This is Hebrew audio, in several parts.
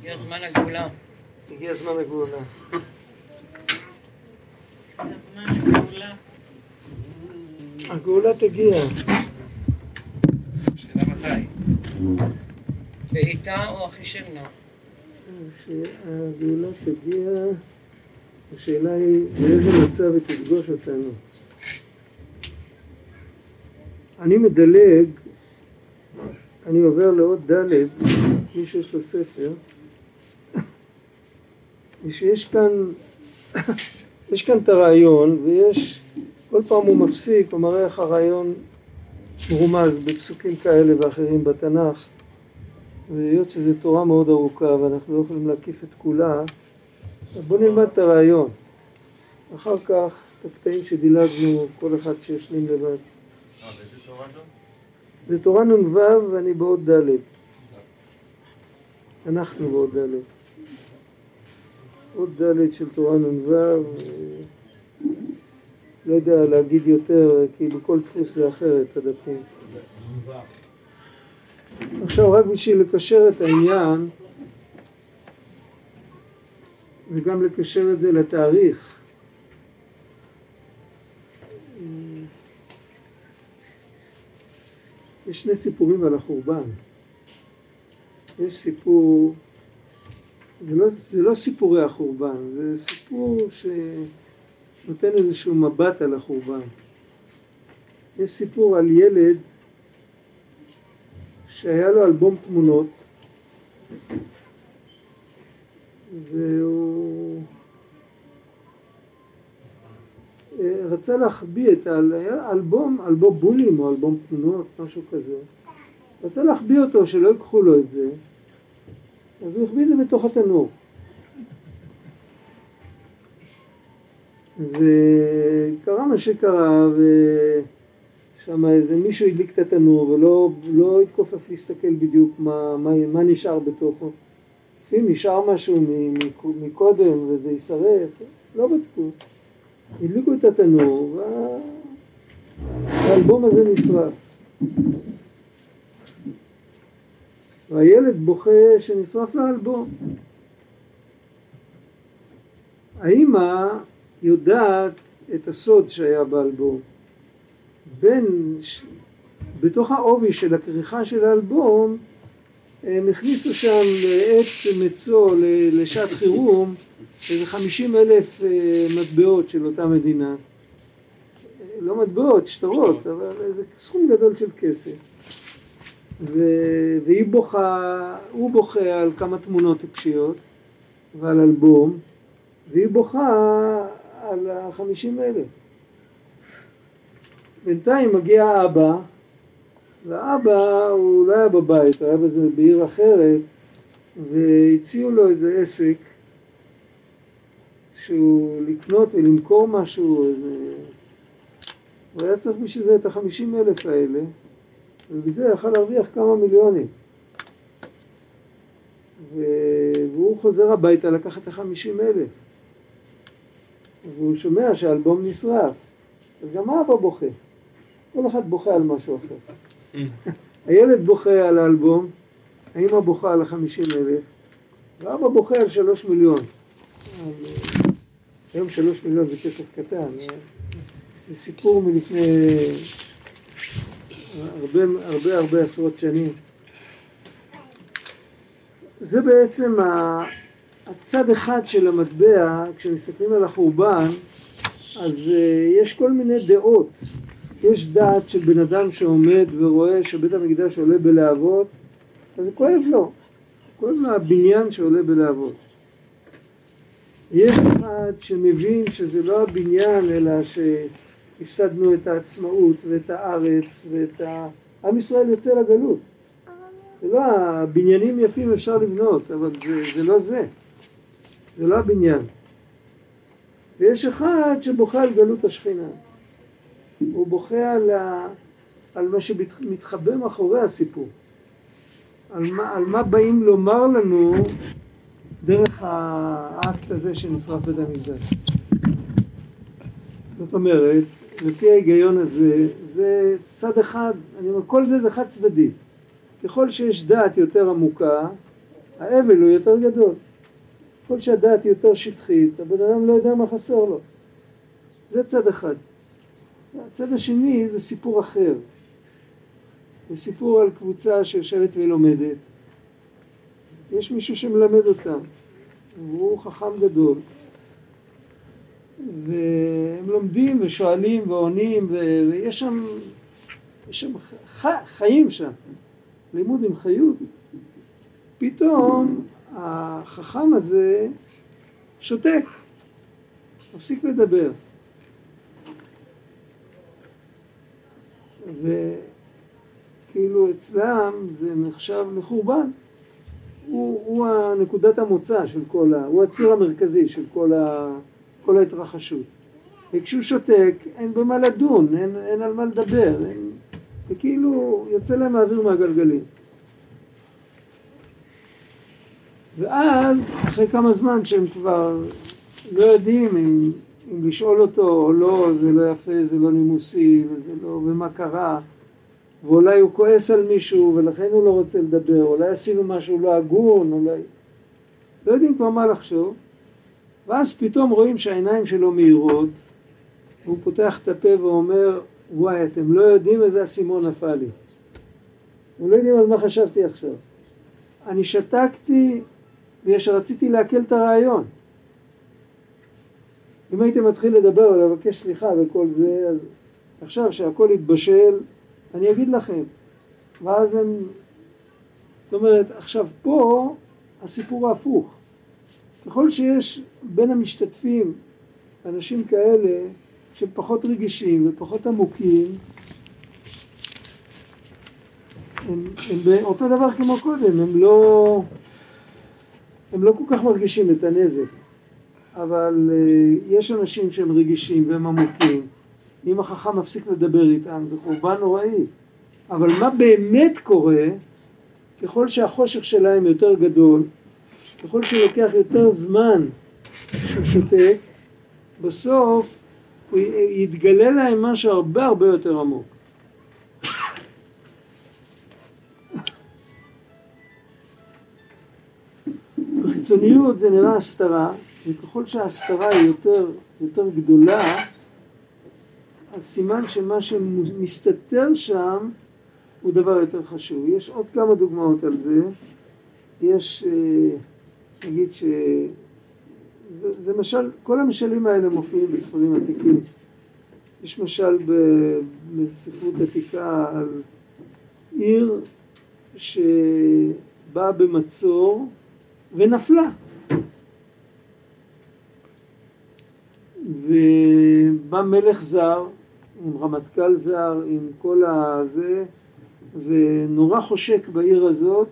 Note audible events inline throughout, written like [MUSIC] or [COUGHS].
הגיע זמן הגאולה. הגיע זמן הגאולה. הגאולה. הגאולה תגיע. שאלה מתי? ואיתה או אחי שמנה. שהגאולה תגיע, השאלה היא באיזה מצב היא תפגוש אותנו. אני מדלג, אני עובר לעוד ד', מי שיש לו ספר, ושיש כאן, יש כאן את הרעיון, ויש, כל פעם הוא מפסיק, הוא מראה איך הרעיון מרומז בפסוקים כאלה ואחרים בתנ"ך, והיות שזו תורה מאוד ארוכה ואנחנו לא יכולים להקיף את כולה, אז בואו נלמד את הרעיון. אחר כך, את הקטעים שדילגנו, כל אחד שישלים לבד. אה, באיזה תורה זו? זה תורה נ"ו ואני בעוד ד'. אנחנו בעוד ד'. עוד ד' של תורה נ"ו, אה, לא יודע להגיד יותר, כי בכל דפוס זה אחרת, הדפים. עכשיו רק בשביל לקשר את העניין וגם לקשר את זה לתאריך. יש שני סיפורים על החורבן. יש סיפור, זה לא, זה לא סיפורי החורבן, זה סיפור שנותן איזשהו מבט על החורבן. יש סיפור על ילד שהיה לו אלבום תמונות והוא רצה להחביא את האלבום, אלבום בולים או אלבום תמונות, משהו כזה, רצה להחביא אותו, שלא ייקחו לו את זה, אז הוא החביא את זה בתוך התנור. וקרה מה שקרה, ושם איזה מישהו הדליק את התנור ולא לא התכופף להסתכל בדיוק מה, מה, מה נשאר בתוכו. לפעמים נשאר משהו מקודם וזה יישרף, לא בדקו. הדליקו את התנור והאלבום הזה נשרף. והילד בוכה שנשרף לאלבום. האימא יודעת את הסוד שהיה באלבום. בין, בתוך העובי של הכריכה של האלבום הם הכניסו שם לעת מצוא לשעת חירום איזה חמישים אלף אה, מטבעות של אותה מדינה. לא מטבעות, שטרות, אבל איזה סכום גדול של כסף. ו... והיא בוכה, הוא בוכה על כמה תמונות טיפשיות ועל אלבום, והיא בוכה על החמישים אלף. בינתיים מגיע האבא, והאבא הוא לא היה בבית, היה בזה בעיר אחרת, והציעו לו איזה עסק שהוא לקנות ולמכור משהו, איזה... הוא היה צריך בשביל זה את החמישים אלף האלה, ובזה יכל להרוויח כמה מיליונים. והוא חוזר הביתה לקח את החמישים אלף. והוא שומע שהאלבום נשרף, אז גם האבא בוכה. כל אחד בוכה על משהו אחר. הילד בוכה על האלבום, האמא בוכה על החמישים אלף, ואבא בוכה על שלוש מיליון. היום שלוש מיליון זה כסף קטן, זה סיפור מלפני הרבה הרבה הרבה עשרות שנים. זה בעצם הצד אחד של המטבע, כשמסתכלים על החורבן, אז אה, יש כל מיני דעות. יש דעת של בן אדם שעומד ורואה שבית המקדש עולה בלהבות, אז זה כואב לו. כואב לו הבניין שעולה בלהבות. יש אחד שמבין שזה לא הבניין אלא שהפסדנו את העצמאות ואת הארץ ואת ה... עם ישראל יוצא לגלות. זה לא, הבניינים יפים אפשר לבנות, אבל זה, זה לא זה. זה לא הבניין. ויש אחד שבוכה על גלות השכינה. הוא בוכה על, ה... על מה שמתחבא מאחורי הסיפור. על מה, על מה באים לומר לנו דרך האקט הזה שנשרף בית המקדש. זאת אומרת, לפי ההיגיון הזה, זה צד אחד, אני אומר, כל זה זה חד צדדי. ככל שיש דעת יותר עמוקה, האבל הוא יותר גדול. ככל שהדעת היא יותר שטחית, הבן אדם לא יודע מה חסר לו. זה צד אחד. הצד השני זה סיפור אחר. זה סיפור על קבוצה שיושבת ולומדת. יש מישהו שמלמד אותם, והוא חכם גדול. והם לומדים ושואלים ועונים. ויש שם, יש שם ח... חיים שם, לימוד עם חיות. פתאום החכם הזה שותק, מפסיק לדבר. וכאילו אצלם זה נחשב לחורבן. הוא, הוא נקודת המוצא של כל ה... הוא הציר המרכזי של כל, ה, כל ההתרחשות. וכשהוא שותק אין במה לדון, אין, אין על מה לדבר, אין, וכאילו יוצא להם האוויר מהגלגלים. ואז אחרי כמה זמן שהם כבר לא יודעים אם, אם לשאול אותו או לא, זה לא יפה, זה לא נימוסי, וזה לא, ומה קרה, ואולי הוא כועס על מישהו ולכן הוא לא רוצה לדבר, אולי עשינו משהו לא הגון, אולי... לא יודעים כבר מה לחשוב, ואז פתאום רואים שהעיניים שלו מהירות, והוא פותח את הפה ואומר, וואי, אתם לא יודעים איזה אסימון נפל לי. אתם לא יודעים על מה חשבתי עכשיו. אני שתקתי בגלל שרציתי לעכל את הרעיון. אם הייתי מתחיל לדבר ולבקש סליחה וכל זה, אז עכשיו שהכל התבשל, אני אגיד לכם. ואז הם... זאת אומרת, עכשיו פה הסיפור ההפוך. ככל שיש בין המשתתפים אנשים כאלה שהם פחות רגישים ופחות עמוקים, הם, הם אותו דבר כמו קודם, הם לא, הם לא כל כך מרגישים את הנזק, אבל uh, יש אנשים שהם רגישים והם עמוקים, אם החכם מפסיק לדבר איתם זה חורבן נוראי, אבל מה באמת קורה ככל שהחושך שלהם יותר גדול, ככל שלוקח יותר זמן שהוא שותק, בסוף הוא יתגלה להם משהו הרבה הרבה יותר עמוק. בחיצוניות זה נראה הסתרה, וככל שההסתרה היא יותר, יותר גדולה, אז סימן שמה שמסתתר שם הוא דבר יותר חשוב. יש עוד כמה דוגמאות על זה. יש, אה, נגיד ש... זה, משל, כל המשלים האלה מופיעים בספרים עתיקים. יש משל בספרות עתיקה על עיר שבאה במצור ונפלה. ובא מלך זר עם רמטכ"ל זר, עם כל הזה, ונורא חושק בעיר הזאת,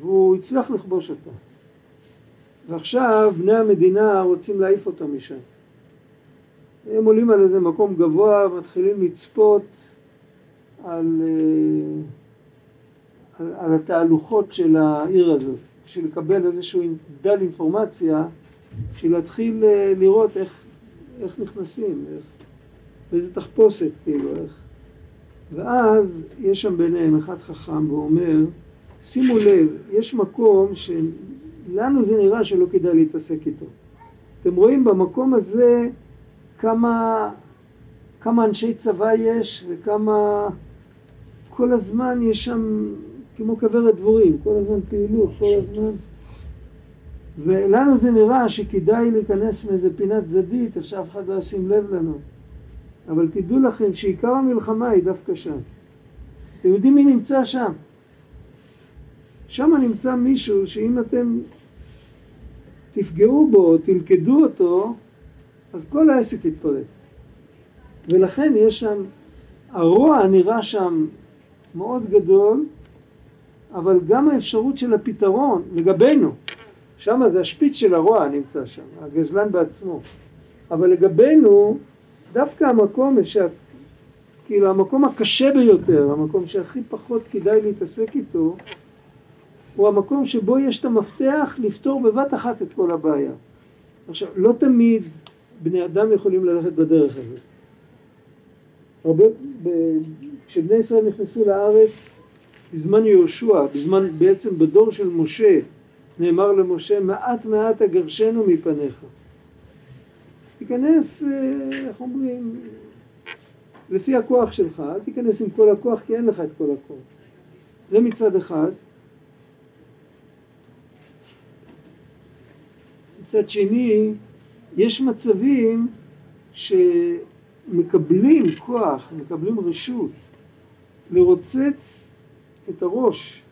והוא הצליח לכבוש אותה. ועכשיו בני המדינה רוצים להעיף אותו משם. הם עולים על איזה מקום גבוה ומתחילים לצפות על, אה, על, על התהלוכות של העיר הזאת, בשביל לקבל איזשהו דל אינפורמציה, בשביל להתחיל אה, לראות איך, איך נכנסים, איך, באיזה תחפושת, כאילו, איך. ואז יש שם ביניהם אחד חכם ואומר, שימו לב, יש מקום שלנו זה נראה שלא כדאי להתעסק איתו. אתם רואים במקום הזה כמה, כמה אנשי צבא יש וכמה... כל הזמן יש שם כמו כוורת דבורים, כל הזמן פעילות, כל הזמן... ולנו זה נראה שכדאי להיכנס מאיזה פינת צדדית, אז שאף אחד לא ישים לב לנו. אבל תדעו לכם שעיקר המלחמה היא דווקא שם. אתם יודעים מי נמצא שם? שם נמצא מישהו שאם אתם תפגעו בו, תלכדו אותו, אז כל העסק יתפרק. ולכן יש שם, הרוע נראה שם מאוד גדול, אבל גם האפשרות של הפתרון לגבינו, שם זה השפיץ של הרוע נמצא שם, הגזלן בעצמו. אבל לגבינו, דווקא המקום אפשר, כאילו המקום הקשה ביותר, המקום שהכי פחות כדאי להתעסק איתו, הוא המקום שבו יש את המפתח לפתור בבת אחת את כל הבעיה. עכשיו, לא תמיד בני אדם יכולים ללכת בדרך הזאת. הרבה, כשבני ישראל נכנסו לארץ בזמן יהושע, בזמן, בעצם בדור של משה, נאמר למשה מעט מעט אגרשנו מפניך. תיכנס, אה, איך אומרים, לפי הכוח שלך, אל תיכנס עם כל הכוח כי אין לך את כל הכוח. זה מצד אחד. מצד שני, יש מצבים שמקבלים כוח, מקבלים רשות לרוצץ את הראש.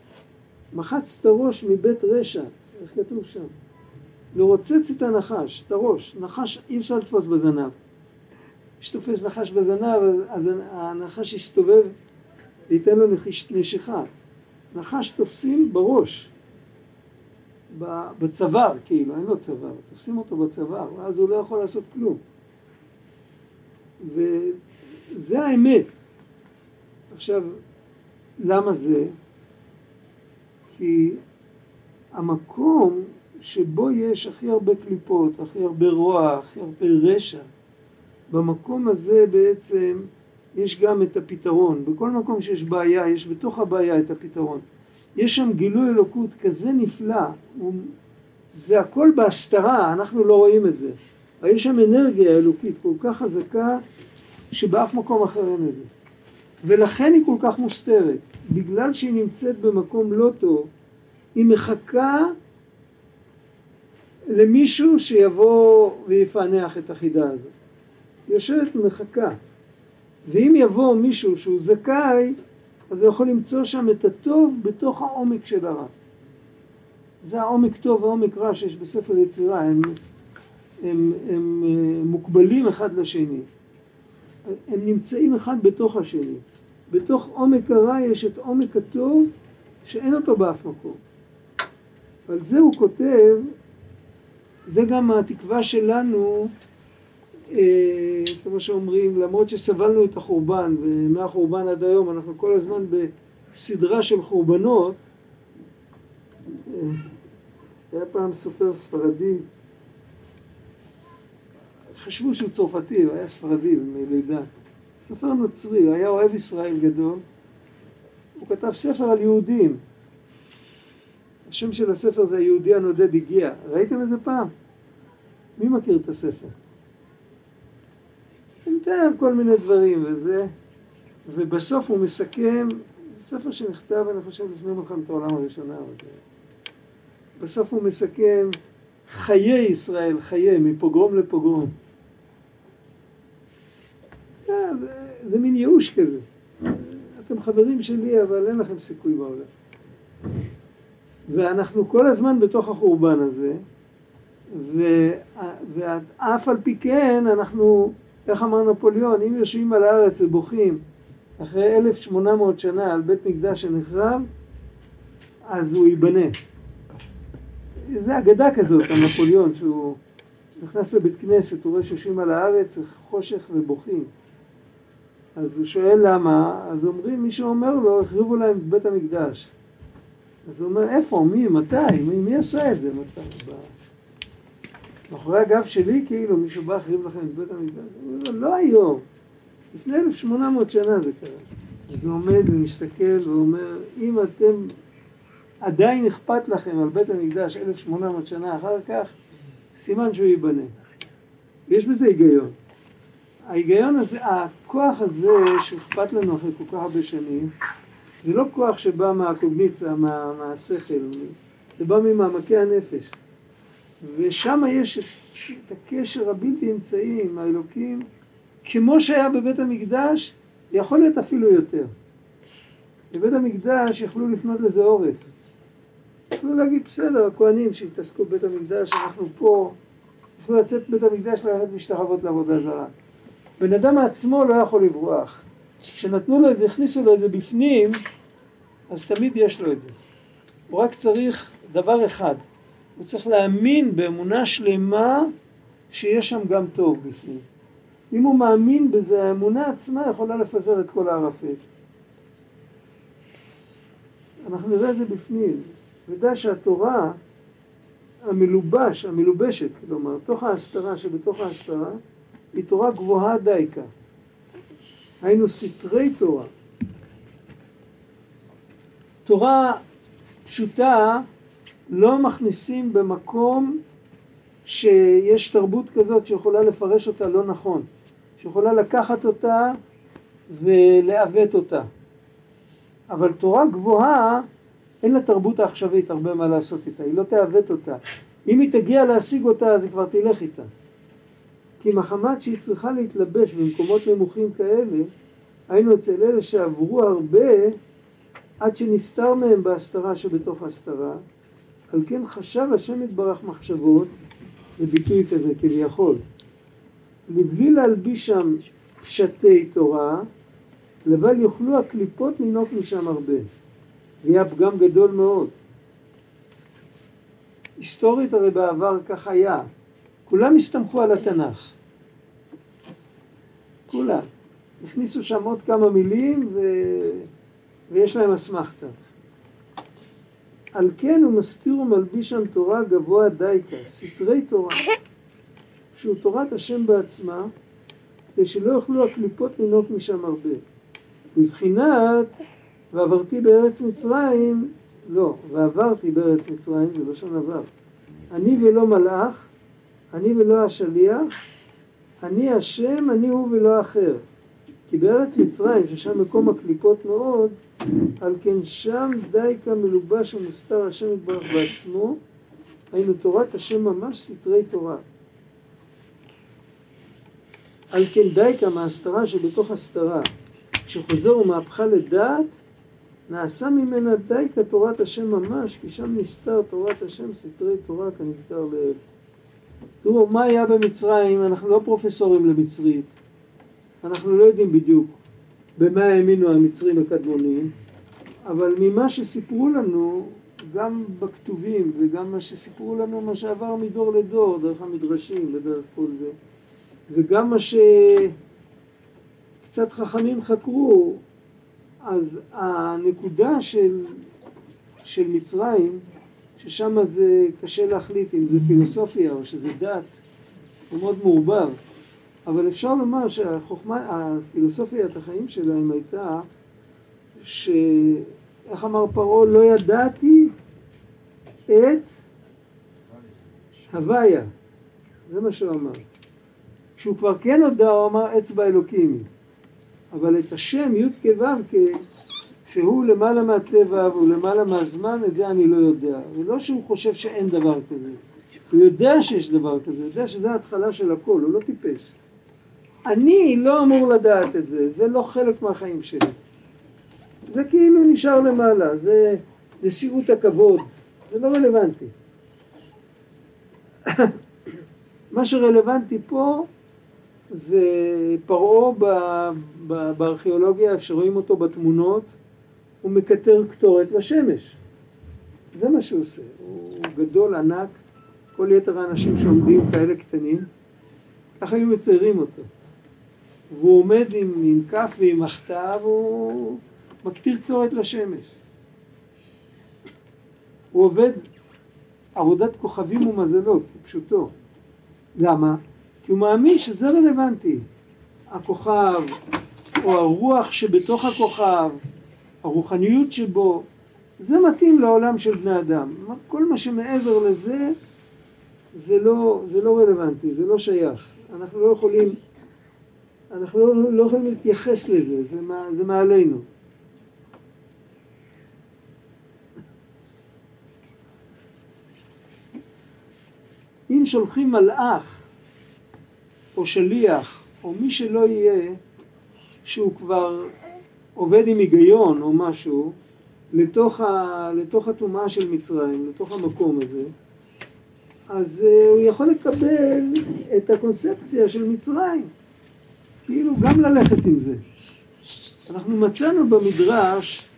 מחץ את הראש מבית רשע, איך כתוב שם? לרוצץ את הנחש, את הראש. נחש אי אפשר לתפוס בזנב. מי שתופס נחש בזנב, אז הנחש יסתובב וייתן לו נשיכה. נחש תופסים בראש, בצוואר, כאילו, אין לו צוואר, תופסים אותו בצוואר, ואז הוא לא יכול לעשות כלום. וזה האמת. עכשיו, למה זה? כי המקום שבו יש הכי הרבה קליפות, הכי הרבה רוע, הכי הרבה רשע, במקום הזה בעצם יש גם את הפתרון. בכל מקום שיש בעיה, יש בתוך הבעיה את הפתרון. יש שם גילוי אלוקות כזה נפלא, הוא, זה הכל בהסתרה, אנחנו לא רואים את זה. אבל יש שם אנרגיה אלוקית כל כך חזקה, שבאף מקום אחר אין את זה. ולכן היא כל כך מוסתרת. בגלל שהיא נמצאת במקום לא טוב, היא מחכה למישהו שיבוא ויפענח את החידה הזאת. היא יושבת ומחכה. ואם יבוא מישהו שהוא זכאי, אז הוא יכול למצוא שם את הטוב בתוך העומק של הרע. זה העומק טוב והעומק רע שיש בספר יצירה, הם, הם, הם, אה, מוקבלים אחד לשני. הם נמצאים אחד בתוך השני. בתוך עומק הרע יש את עומק הטוב שאין אותו באף מקום. על זה הוא כותב, זה גם התקווה שלנו כמו שאומרים, למרות שסבלנו את החורבן, ומהחורבן עד היום אנחנו כל הזמן בסדרה של חורבנות, אה, היה פעם סופר ספרדי, חשבו שהוא צרפתי, הוא היה ספרדי מלידה, סופר נוצרי, הוא היה אוהב ישראל גדול, הוא כתב ספר על יהודים, השם של הספר זה היהודי הנודד הגיע, ראיתם את זה פעם? מי מכיר את הספר? מתאר כל מיני דברים וזה, ובסוף הוא מסכם, ספר שנכתב אני חושב לפני מלחמת העולם הראשונה, בסוף הוא מסכם חיי ישראל, חיי, מפוגרום לפוגרום. זה, זה מין ייאוש כזה. אתם חברים שלי אבל אין לכם סיכוי בעולם. ואנחנו כל הזמן בתוך החורבן הזה, ואף על פי כן אנחנו איך אמר נפוליאון, אם יושבים על הארץ ובוכים אחרי 1800 שנה על בית מקדש שנחרב, אז הוא ייבנה. זה אגדה כזאת, הנפוליאון, שהוא נכנס לבית כנסת, הוא רואה שיושבים על הארץ, חושך ובוכים. אז הוא שואל למה, אז אומרים, מי שאומר לו, החריבו להם את בית המקדש. אז הוא אומר, איפה, מי, מתי, מי, מי עשה את זה? מתי? מאחורי הגב שלי כאילו מישהו בא להחריב לכם את בית המקדש? הוא אומר, לא היום, לפני 1800 שנה זה קרה. אז הוא עומד ומסתכל ואומר, אם אתם עדיין אכפת לכם על בית המקדש 1800 שנה אחר כך, סימן שהוא ייבנה. יש בזה היגיון. ההיגיון הזה, הכוח הזה שאכפת לנו אחרי כל כך הרבה שנים, זה לא כוח שבא מהקוגניציה, מה, מהשכל, זה בא ממעמקי הנפש. ושם יש את הקשר הבלתי אמצעי עם האלוקים, כמו שהיה בבית המקדש, יכול להיות אפילו יותר. בבית המקדש יכלו לפנות לזה עורף. יכלו להגיד, בסדר, הכוהנים שהתעסקו בבית המקדש, אנחנו פה, יכלו לצאת בבית המקדש ללכת להשתחוות לעבודה זרה. בן אדם מעצמו לא יכול לברוח. כשנתנו לו את זה, הכניסו לו את זה בפנים, אז תמיד יש לו את זה. הוא רק צריך דבר אחד, הוא צריך להאמין באמונה שלמה שיש שם גם טוב בפנים. אם הוא מאמין בזה, האמונה עצמה יכולה לפזר את כל הערפל. אנחנו נראה את זה בפנים. ודע שהתורה המלובש, המלובשת, כלומר, תוך ההסתרה שבתוך ההסתרה, היא תורה גבוהה דייקה. היינו סתרי תורה. תורה פשוטה לא מכניסים במקום שיש תרבות כזאת שיכולה לפרש אותה לא נכון, שיכולה לקחת אותה ולעוות אותה. אבל תורה גבוהה, אין לה תרבות העכשווית הרבה מה לעשות איתה, היא לא תעוות אותה. אם היא תגיע להשיג אותה, אז היא כבר תלך איתה. כי מחמת שהיא צריכה להתלבש במקומות נמוכים כאלה, היינו אצל אלה שעברו הרבה עד שנסתר מהם בהסתרה שבתוך ההסתרה, על כן חשב השם יתברך מחשבות, זה ביטוי כזה כביכול, לבלי להלביש שם פשטי תורה, לבל יוכלו הקליפות לנהוג משם הרבה. ויהיה פגם גדול מאוד. היסטורית הרי בעבר כך היה, כולם הסתמכו על התנ"ך. כולם. הכניסו שם עוד כמה מילים ו... ויש להם אסמכתה. על כן הוא מסתיר ומלביש שם תורה גבוה דייקה, סתרי תורה, שהוא תורת השם בעצמה, כדי שלא יוכלו הקליפות לנהוג משם הרבה. מבחינת ועברתי בארץ מצרים, לא, ועברתי בארץ מצרים, זה לשון עבר. אני ולא מלאך, אני ולא השליח, אני השם, אני הוא ולא אחר. כי בארץ מצרים, ששם מקום הקליפות מאוד, על כן שם דייקה מלובש ומוסתר השם יתברך בעצמו, היינו תורת השם ממש סתרי תורה. על כן דייקה מההסתרה שבתוך הסתרה, כשחוזר ומהפכה לדעת, נעשה ממנה דייקה תורת השם ממש, כי שם נסתר תורת השם סתרי תורה כנזכר לעיל. תראו, מה היה במצרים? אנחנו לא פרופסורים למצרית. אנחנו לא יודעים בדיוק במה האמינו המצרים הקדמונים, אבל ממה שסיפרו לנו, גם בכתובים וגם מה שסיפרו לנו, מה שעבר מדור לדור, דרך המדרשים ודרך כל זה, וגם מה שקצת חכמים חקרו, אז הנקודה של, של מצרים, ששם זה קשה להחליט אם זה פילוסופיה או שזה דת, הוא מאוד מעורבב. אבל אפשר לומר שהחוכמה, הפילוסופיית החיים שלהם הייתה שאיך אמר פרעה, לא ידעתי את הוויה, זה מה שהוא אמר. כשהוא כבר כן הודע, הוא אמר אצבע אלוקים. אבל את השם י' כו' שהוא למעלה מהטבע והוא למעלה מהזמן, את זה אני לא יודע. ולא שהוא חושב שאין דבר כזה. הוא יודע שיש דבר כזה, הוא יודע שזה ההתחלה של הכל, הוא לא טיפש. אני לא אמור לדעת את זה, זה לא חלק מהחיים שלי. זה כאילו נשאר למעלה, זה נשיאות הכבוד, זה לא רלוונטי. [COUGHS] מה שרלוונטי פה זה פרעה בארכיאולוגיה, שרואים אותו בתמונות, הוא מקטר קטורת לשמש. זה מה שהוא עושה. הוא גדול, ענק, כל יתר האנשים שעומדים כאלה קטנים, ככה היו מציירים אותו. והוא עומד עם, עם כף ועם מחטאה והוא מקטיר קטורת לשמש. הוא עובד עבודת כוכבים ומזלות, פשוטו. למה? כי הוא מאמין שזה רלוונטי. הכוכב, או הרוח שבתוך הכוכב, הרוחניות שבו, זה מתאים לעולם של בני אדם. כל מה שמעבר לזה, זה לא, זה לא רלוונטי, זה לא שייך. אנחנו לא יכולים אנחנו לא, לא יכולים להתייחס לזה, זה, מה, זה מעלינו. אם שולחים מלאך או שליח או מי שלא יהיה שהוא כבר עובד עם היגיון או משהו לתוך, הטומאה של מצרים, לתוך המקום הזה, אז uh, הוא יכול לקבל את הקונספציה של מצרים. כאילו גם ללכת עם זה. אנחנו מצאנו במדרש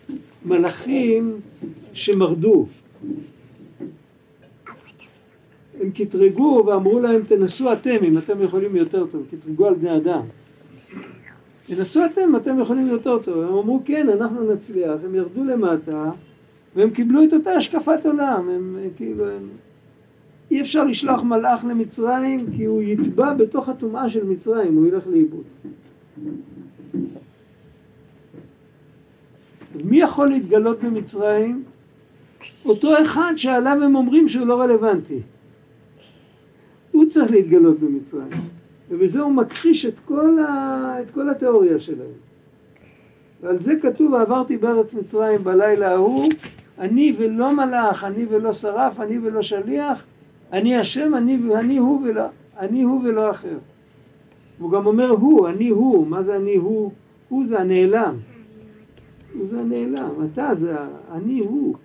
מלאכים שמרדו. הם קטרגו ואמרו להם תנסו אתם אם אתם יכולים יותר טוב, קטרגו על בני אדם. תנסו אתם, אתם יכולים יותר טוב. הם אמרו כן, אנחנו נצליח. הם ירדו למטה והם קיבלו את אותה השקפת עולם. הם, כאילו, הם, אי אפשר לשלוח מלאך למצרים כי הוא יטבע בתוך הטומאה של מצרים, הוא ילך לאיבוד. אז מי יכול להתגלות במצרים? אותו אחד שעליו הם אומרים שהוא לא רלוונטי. הוא צריך להתגלות במצרים, ובזה הוא מכחיש את כל, ה... את כל התיאוריה שלהם. ועל זה כתוב, עברתי בארץ מצרים בלילה ההוא, אני ולא מלאך, אני ולא שרף, אני ולא שליח, אני השם, אני, אני הוא ולא, אני הוא ולא אחר. הוא גם אומר הוא, אני הוא, מה זה אני הוא? הוא זה הנעלם. הוא זה הנעלם, אתה זה אני הוא.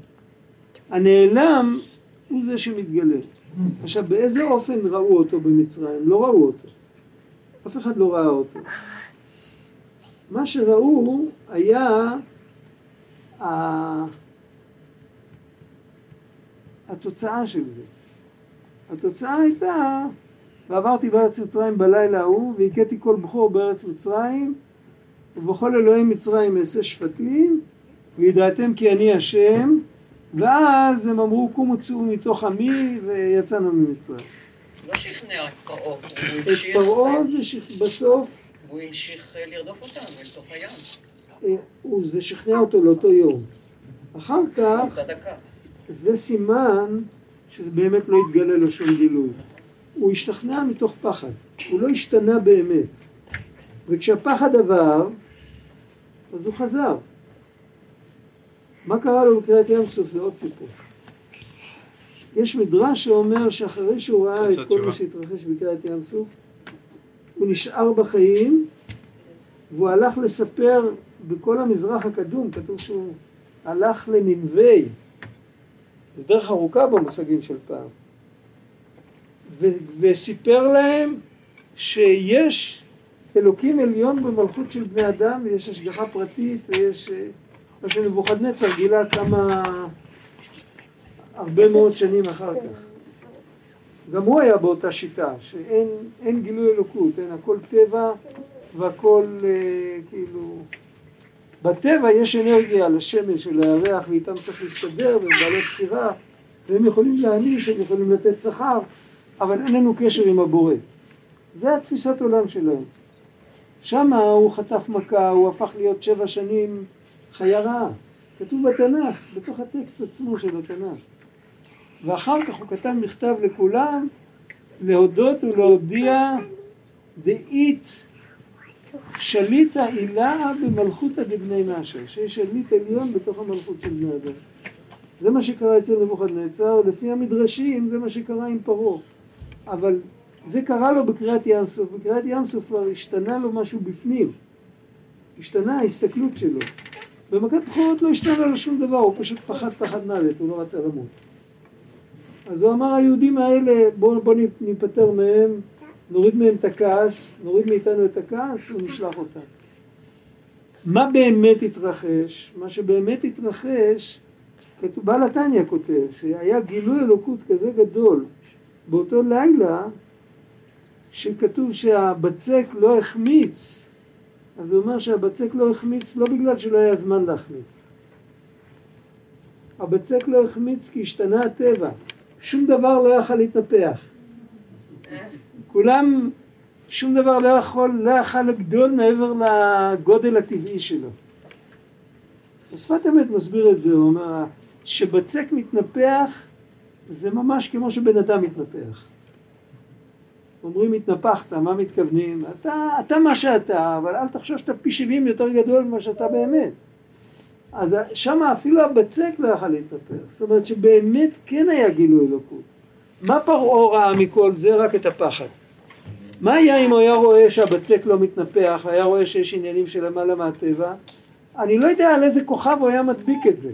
הנעלם הוא זה שמתגלה. עכשיו באיזה אופן ראו אותו במצרים? לא ראו אותו. אף אחד לא ראה אותו. מה שראו היה התוצאה של זה. התוצאה הייתה, ועברתי בארץ מצרים בלילה ההוא, והכיתי כל בכור בארץ מצרים, ובכל אלוהי מצרים אעשה שפטים, וידעתם כי אני השם, ואז הם אמרו קומו צאו מתוך עמי, ויצאנו ממצרים. לא שכנע את פרעה, את פרעה זה בסוף... הוא המשיך אה, לרדוף אותם אל תוך הים. אה, זה שכנע אותו לאותו יום. אחר כך, זה סימן שזה באמת לא יתגלה לו שום גילוי. הוא השתכנע מתוך פחד, הוא לא השתנה באמת. וכשהפחד עבר, אז הוא חזר. מה קרה לו בקריאת ים סוף? זה עוד סיפור. יש מדרש שאומר שאחרי שהוא ראה את כל מה שהתרחש בקריאת ים סוף, הוא נשאר בחיים והוא הלך לספר בכל המזרח הקדום, כתוב שהוא הלך לננבי, זו דרך ארוכה במושגים של פעם, ו- וסיפר להם שיש אלוקים עליון במלכות של בני אדם ויש השגחה פרטית ויש אה, מה שנבוכדנצר גילה כמה הרבה מאוד שנים אחר כך. גם הוא היה באותה שיטה שאין גילוי אלוקות, אין הכל טבע והכל אה, כאילו בטבע יש אנרגיה לשמש ולירח ואיתם צריך להסתדר והם בעלי בחירה והם יכולים להעניש, הם יכולים לתת שכר אבל אין לנו קשר עם הבורא. זה התפיסת עולם שלהם. שמה הוא חטף מכה, הוא הפך להיות שבע שנים חיה רעה. כתוב בתנ"ך, בתוך הטקסט עצמו של התנ"ך. ואחר כך הוא כתב מכתב לכולם להודות ולהודיע דאית שליטה הילה במלכותא דבני נשר, שיש שליט עליון בתוך המלכות של בני אדם. זה מה שקרה אצל נבוכדנצר, לפי המדרשים זה מה שקרה עם פרעה. אבל זה קרה לו בקריאת ים סוף, בקריאת ים סוף כבר השתנה לו משהו בפנים, השתנה ההסתכלות שלו. במכת בכורות לא השתנה לו שום דבר, הוא פשוט פחד פחד מוות, הוא לא רצה למות. אז הוא אמר היהודים האלה בואו בוא ניפטר מהם נוריד מהם את הכעס, נוריד מאיתנו את הכעס ונשלח אותם. מה באמת התרחש? מה שבאמת התרחש, בעל התניא כותב, שהיה גילוי אלוקות כזה גדול באותו לילה, שכתוב שהבצק לא החמיץ, אז הוא אומר שהבצק לא החמיץ לא בגלל שלא היה זמן להחמיץ. הבצק לא החמיץ כי השתנה הטבע, שום דבר לא יכל להתנפח. כולם, שום דבר לא יכול, לא יכל לגדול מעבר לגודל הטבעי שלו. השפת אמת מסביר את זה, הוא אומר, שבצק מתנפח זה ממש כמו שבן אדם מתנפח. אומרים התנפחת, מה מתכוונים? אתה, אתה מה שאתה, אבל אל תחשוב שאתה פי שבעים יותר גדול ממה שאתה באמת. אז שם אפילו הבצק לא יכל להתנפח. זאת אומרת שבאמת כן היה גילוי אלוקות. מה פרעה ראה מכל זה? רק את הפחד. מה היה אם הוא היה רואה שהבצק לא מתנפח, היה רואה שיש עניינים של למעלה מהטבע? אני לא יודע על איזה כוכב הוא היה מדביק את זה.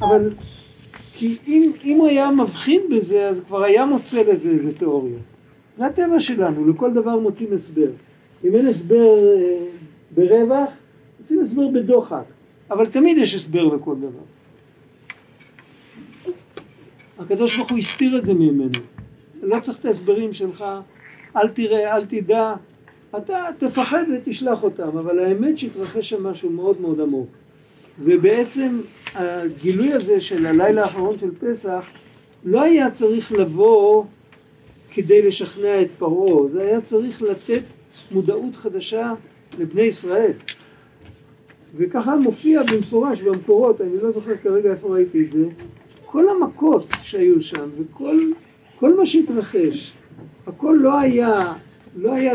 אבל כי אם, אם הוא היה מבחין בזה, אז כבר היה מוצא לזה איזה תיאוריה. זה הטבע שלנו, לכל דבר מוצאים הסבר. אם אין הסבר אה, ברווח, מוצאים הסבר בדוחק. אבל תמיד יש הסבר לכל דבר. הקדוש ברוך הוא הסתיר את זה ממנו. לא צריך את ההסברים שלך, אל תראה, אל תדע, אתה תפחד ותשלח אותם, אבל האמת שהתרחש שם משהו מאוד מאוד עמוק. ובעצם הגילוי הזה של הלילה האחרון של פסח לא היה צריך לבוא כדי לשכנע את פרעה, זה היה צריך לתת מודעות חדשה לבני ישראל. וככה מופיע במפורש במקורות, אני לא זוכר כרגע איפה ראיתי את זה, כל המכות שהיו שם וכל כל מה שהתרחש, הכל לא היה, לא היה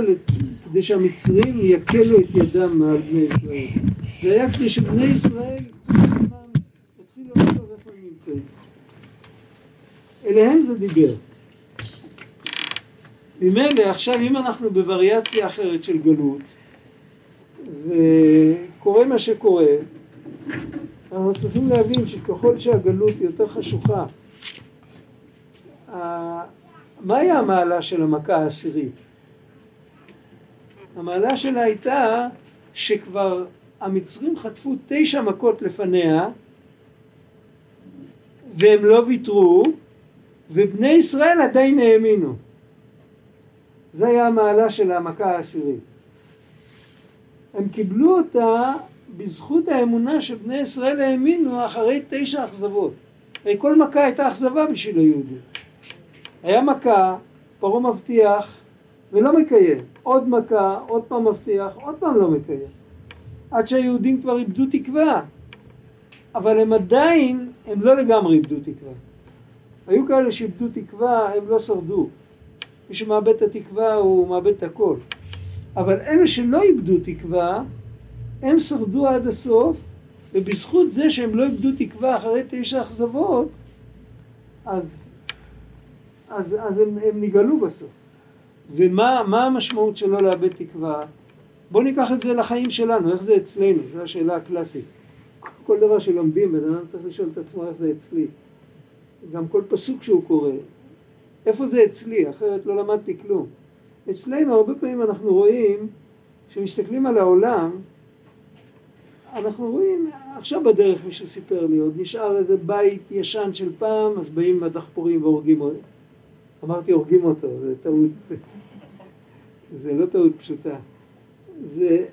כדי שהמצרים יקלו את ידם מעל בני ישראל, זה היה כדי שבני ישראל יתחילו לחשוב איפה הם נמצאים. אליהם זה דיבר. ממילא עכשיו אם אנחנו בווריאציה אחרת של גלות וקורה מה שקורה אנחנו צריכים להבין שככל שהגלות יותר חשוכה מהי המעלה של המכה העשירית? המעלה שלה הייתה שכבר המצרים חטפו תשע מכות לפניה והם לא ויתרו ובני ישראל עדיין האמינו זה היה המעלה של המכה העשירית. הם קיבלו אותה בזכות האמונה שבני ישראל האמינו אחרי תשע אכזבות. הרי כל מכה הייתה אכזבה בשביל היהודים. היה מכה, פרעה מבטיח ולא מקיים. עוד מכה, עוד פעם מבטיח, עוד פעם לא מקיים. עד שהיהודים כבר איבדו תקווה. אבל הם עדיין, הם לא לגמרי איבדו תקווה. היו כאלה שאיבדו תקווה, הם לא שרדו. מי שמאבד את התקווה הוא מאבד את הכל. אבל אלה שלא איבדו תקווה, הם שרדו עד הסוף, ובזכות זה שהם לא איבדו תקווה אחרי תשע אכזבות, אז, אז, אז הם, הם נגאלו בסוף. ומה המשמעות שלא לאבד תקווה? בואו ניקח את זה לחיים שלנו, איך זה אצלנו, זו השאלה הקלאסית. כל דבר שלומדים, בן אדם צריך לשאול את עצמו איך זה אצלי. גם כל פסוק שהוא קורא, איפה זה אצלי, אחרת לא למדתי כלום. אצלנו הרבה פעמים אנחנו רואים, כשמסתכלים על העולם, אנחנו רואים, עכשיו בדרך מישהו סיפר לי, עוד נשאר איזה בית ישן של פעם, אז באים הדחפורים והורגים אותו. אמרתי הורגים אותו, זה טעות, זה לא טעות פשוטה. זה,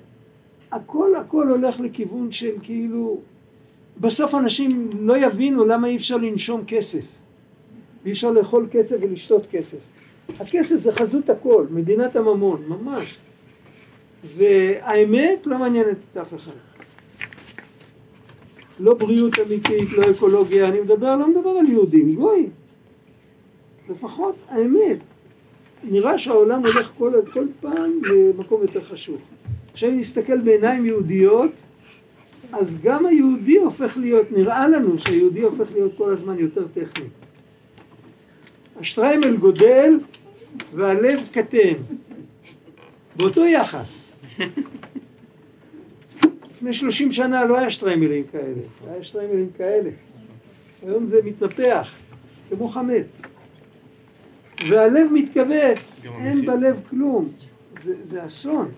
הכל הכל הולך לכיוון של כאילו, בסוף אנשים לא יבינו למה אי אפשר לנשום כסף. ואי אפשר לאכול כסף ולשתות כסף. הכסף זה חזות הכל, מדינת הממון, ממש. והאמת לא מעניינת את אף אחד. לא בריאות אמיתית, לא אקולוגיה, אני מדבר, לא מדבר על יהודים, גוי. לפחות האמת. נראה שהעולם הולך כל, כל פעם למקום יותר חשוב. עכשיו אם נסתכל בעיניים יהודיות, אז גם היהודי הופך להיות, נראה לנו שהיהודי הופך להיות כל הזמן יותר טכני. השטריימל גודל והלב קטן, באותו יחס. לפני שלושים שנה לא היה שטריימלים כאלה, היה שטריימלים כאלה. היום זה מתנפח, כמו חמץ. והלב מתכווץ, אין בלב כלום. זה, זה אסון.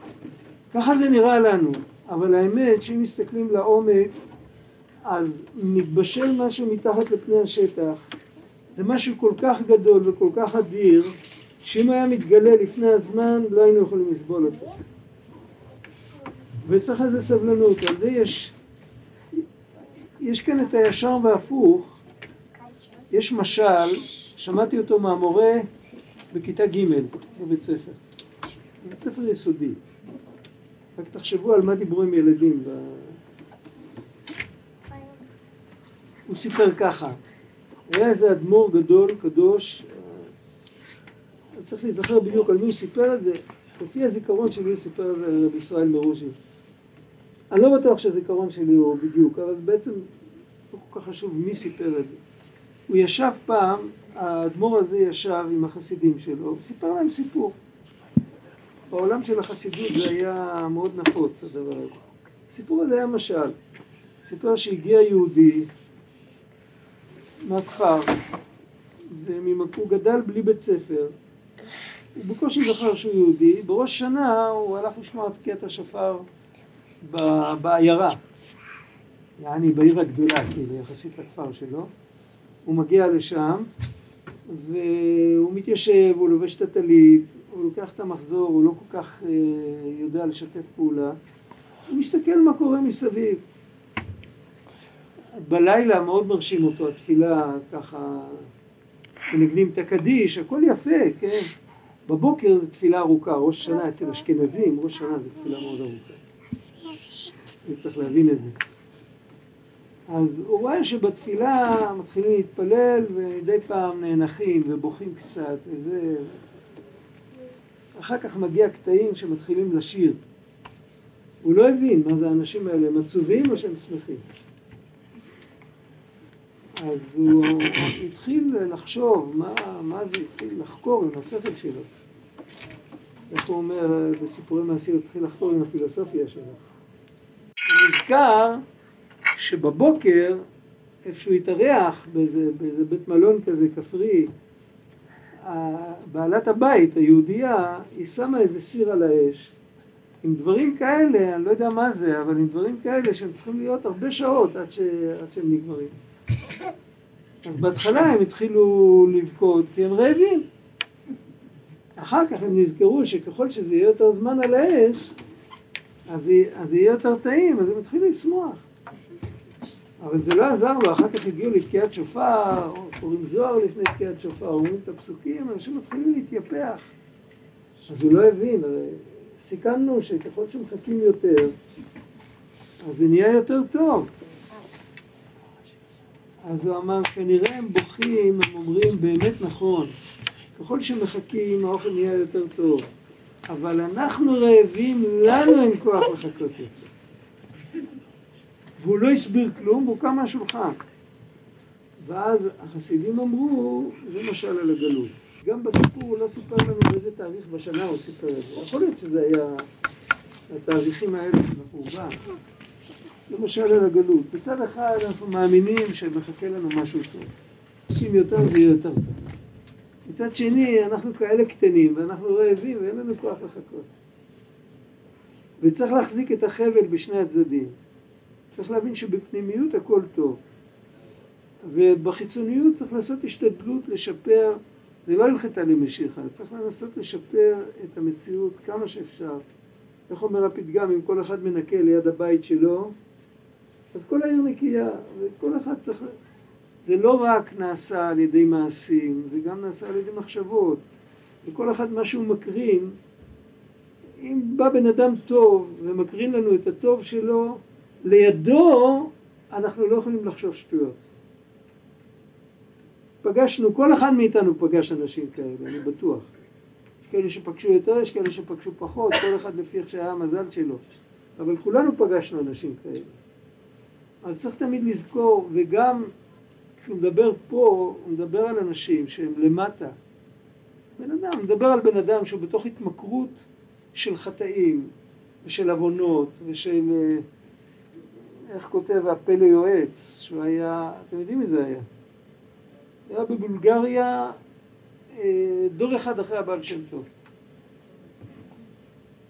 ככה זה נראה לנו. אבל האמת שאם מסתכלים לעומק, אז מתבשל משהו מתחת לפני השטח. זה משהו כל כך גדול וכל כך אדיר, שאם היה מתגלה לפני הזמן, לא היינו יכולים לסבול אותו. וצריך לזה סבלנות. על זה יש, יש כאן את הישר והפוך. יש משל, שמעתי אותו מהמורה בכיתה ג' בבית ספר. בבית ספר יסודי. רק תחשבו על מה דיברו עם ילדים. ב... הוא סיפר ככה, היה איזה אדמו"ר גדול, קדוש, אה, צריך להיזכר בדיוק על מי הוא סיפר את זה, לפי הזיכרון שלי הוא סיפר את זה רבי ישראל מרוז'י. אני לא בטוח שהזיכרון שלי הוא בדיוק, אבל בעצם לא כל כך חשוב מי סיפר את זה. הוא ישב פעם, האדמו"ר הזה ישב עם החסידים שלו, וסיפר להם סיפור. בעולם של החסידות זה היה מאוד נפוץ, הדבר הזה. הסיפור הזה היה משל. סיפר שהגיע יהודי מהכפר, והוא גדל בלי בית ספר. הוא בקושי זכר שהוא יהודי. בראש שנה הוא הלך לשמוע את קטע שופר בעיירה. יעני בעיר הגדולה, כאילו, יחסית לכפר שלו. הוא מגיע לשם, והוא מתיישב, הוא לובש את הטלית, הוא לוקח את המחזור, הוא לא כל כך אה, יודע לשתף פעולה. הוא מסתכל מה קורה מסביב. בלילה מאוד מרשים אותו, התפילה ככה, מנגנים את הקדיש, הכל יפה, כן? בבוקר זו תפילה ארוכה, ראש שנה אצל אשכנזים, ראש שנה זו תפילה מאוד ארוכה. וצריך להבין את זה. אז הוא רואה שבתפילה מתחילים להתפלל ומדי פעם נאנחים ובוכים קצת וזה... אחר כך מגיע קטעים שמתחילים לשיר. הוא לא הבין מה זה האנשים האלה, הם עצובים או שהם שמחים. אז הוא התחיל לחשוב מה, מה זה, התחיל לחקור עם השכל שלו. איך הוא אומר בסיפורי מעשי, הוא התחיל לחקור עם הפילוסופיה שלו. הוא נזכר שבבוקר, איפה שהוא התארח, באיזה, באיזה בית מלון כזה כפרי, בעלת הבית, היהודייה, היא שמה איזה סיר על האש עם דברים כאלה, אני לא יודע מה זה, אבל עם דברים כאלה שהם צריכים להיות הרבה שעות עד, ש... עד שהם נגמרים. אז בהתחלה הם התחילו לבכות כי הם רעבים. אחר כך הם נזכרו שככל שזה יהיה יותר זמן על האש, אז, אז יהיה יותר טעים, אז הם התחילו לשמוח. אבל זה לא עזר לו, אחר כך הגיעו לתקיעת שופר, קוראים זוהר לפני תקיעת שופר, אומרים את הפסוקים, אנשים מתחילים להתייפח. אז הוא לא הבין, סיכמנו שככל שמחכים יותר, אז זה נהיה יותר טוב. אז הוא אמר, כנראה הם בוכים, הם אומרים באמת נכון, ככל שמחכים האוכל נהיה יותר טוב, אבל אנחנו רעבים, לנו אין כוח לחכות יותר. והוא לא הסביר כלום, והוא קם מהשולחן. ואז החסידים אמרו, זה משל על הגלות. גם בסיפור הוא לא סיפר לנו באיזה תאריך בשנה הוא סיפר את זה. יכול להיות שזה היה התאריכים האלה של החורבן. למשל על הגלות. בצד אחד אנחנו מאמינים שמחכה לנו משהו טוב. עושים יותר זה יהיה יותר טוב. מצד שני אנחנו כאלה קטנים ואנחנו רעבים ואין לנו כוח לחכות. וצריך להחזיק את החבל בשני הצדדים. צריך להבין שבפנימיות הכל טוב. ובחיצוניות צריך לעשות השתדלות לשפר, זה לא הלכתה למשיחה, צריך לנסות לשפר את המציאות כמה שאפשר. איך אומר הפתגם, אם כל אחד מנקה ליד הבית שלו, אז כל העיר נקייה, וכל אחד צריך... זה לא רק נעשה על ידי מעשים, זה גם נעשה על ידי מחשבות. וכל אחד מה שהוא מקרין, אם בא בן אדם טוב ומקרין לנו את הטוב שלו, לידו אנחנו לא יכולים לחשוב שטויות. פגשנו, כל אחד מאיתנו פגש אנשים כאלה, אני בטוח. יש כאלה שפגשו יותר, יש כאלה שפגשו פחות, כל אחד לפי איך שהיה המזל שלו. אבל כולנו פגשנו אנשים כאלה. אז צריך תמיד לזכור, וגם כשהוא מדבר פה, הוא מדבר על אנשים שהם למטה. בן אדם, מדבר על בן אדם שהוא בתוך התמכרות של חטאים, ושל עוונות, ושל... איך כותב הפלא יועץ, שהוא היה, אתם יודעים מי זה היה? היה בבולגריה אה, דור אחד אחרי הבעל שם טוב.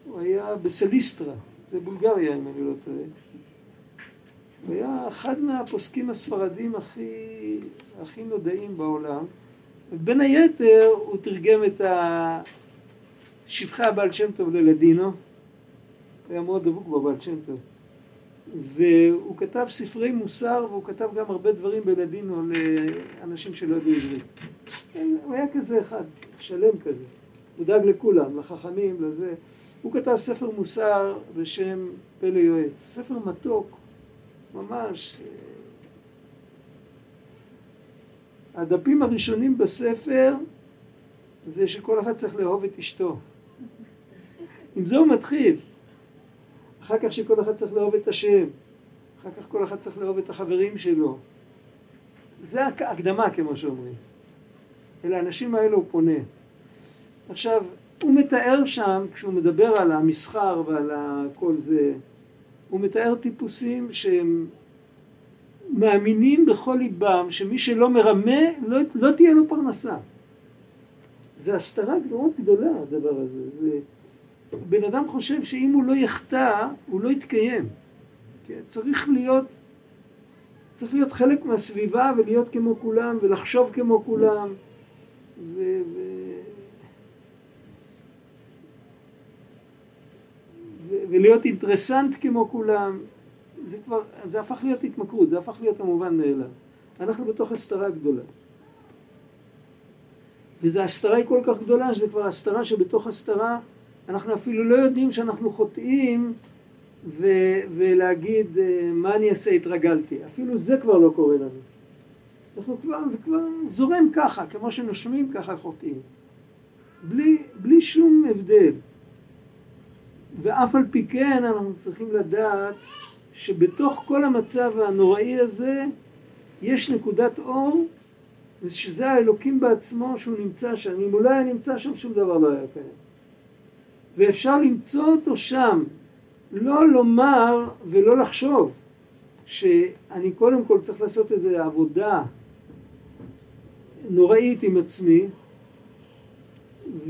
הוא היה בסליסטרה, בבולגריה אם אני לא טועה. הוא היה אחד מהפוסקים הספרדים הכי, הכי נודעים בעולם. ובין היתר הוא תרגם את שבחי הבעל שם טוב ללדינו. הוא היה מאוד דבוק בבעל שם טוב. והוא כתב ספרי מוסר והוא כתב גם הרבה דברים בלדינו לאנשים שלא ידעו עברית. כן, הוא היה כזה אחד, שלם כזה. הוא דאג לכולם, לחכמים, לזה. הוא כתב ספר מוסר בשם פלא יועץ. ספר מתוק, ממש. הדפים הראשונים בספר זה שכל אחד צריך לאהוב את אשתו. עם זה הוא מתחיל. אחר כך שכל אחד צריך לאהוב את השם, אחר כך כל אחד צריך לאהוב את החברים שלו. זה הקדמה כמו שאומרים. אל האנשים האלה הוא פונה. עכשיו, הוא מתאר שם, כשהוא מדבר על המסחר ועל כל זה, הוא מתאר טיפוסים שהם מאמינים בכל ליבם שמי שלא מרמה לא, לא תהיה לו פרנסה. זה הסתרה מאוד גדולה הדבר הזה. זה, בן אדם חושב שאם הוא לא יחטא, הוא לא יתקיים. כן? צריך להיות, צריך להיות חלק מהסביבה ולהיות כמו כולם ולחשוב כמו כולם. ו, ו, ולהיות אינטרסנט כמו כולם. זה כבר, זה הפך להיות התמכרות, זה הפך להיות המובן מאליו. אנחנו בתוך הסתרה גדולה. וזו הסתרה היא כל כך גדולה שזה כבר הסתרה שבתוך הסתרה אנחנו אפילו לא יודעים שאנחנו חוטאים ו- ולהגיד אה, מה אני אעשה התרגלתי, אפילו זה כבר לא קורה לנו. אנחנו כבר, זה כבר זורם ככה, כמו שנושמים ככה חוטאים, בלי, בלי שום הבדל. ואף על פי כן אנחנו צריכים לדעת שבתוך כל המצב הנוראי הזה יש נקודת אור ושזה האלוקים בעצמו שהוא נמצא שם. אם הוא לא היה נמצא שם שום דבר לא היה קיים. ואפשר למצוא אותו שם, לא לומר ולא לחשוב שאני קודם כל צריך לעשות איזו עבודה נוראית עם עצמי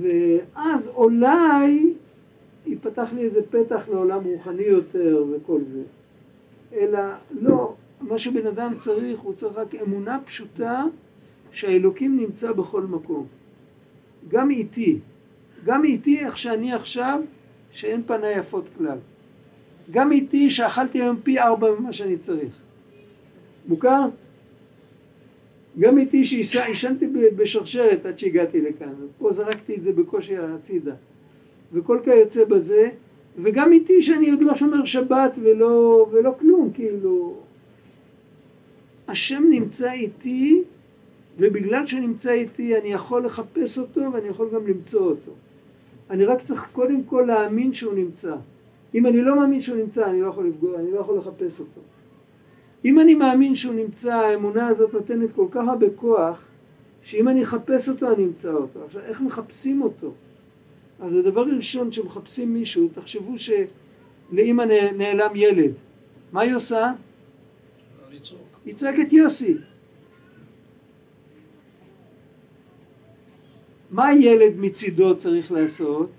ואז אולי ייפתח לי איזה פתח לעולם רוחני יותר וכל זה. אלא לא, מה שבן אדם צריך, הוא צריך רק אמונה פשוטה שהאלוקים נמצא בכל מקום. גם איתי, גם איתי איך שאני עכשיו, שאין פניי יפות כלל. גם איתי שאכלתי היום פי ארבע ממה שאני צריך. מוכר? גם איתי שעישנתי בשרשרת עד שהגעתי לכאן, פה זרקתי את זה בקושי הצידה. וכל כיוצא בזה, וגם איתי שאני עוד לא שומר שבת ולא, ולא כלום, כאילו. השם נמצא איתי, ובגלל שנמצא איתי אני יכול לחפש אותו ואני יכול גם למצוא אותו. אני רק צריך קודם כל להאמין שהוא נמצא. אם אני לא מאמין שהוא נמצא, אני לא יכול לפגוע, אני לא יכול לחפש אותו. אם אני מאמין שהוא נמצא, האמונה הזאת נותנת כל כך הרבה כוח, שאם אני אחפש אותו, אני אמצא אותו. עכשיו, איך מחפשים אותו? אז הדבר הראשון שמחפשים מישהו, תחשבו שלאימא נעלם ילד, מה היא עושה? היא צועקת יוסי. מה ילד מצידו צריך לעשות?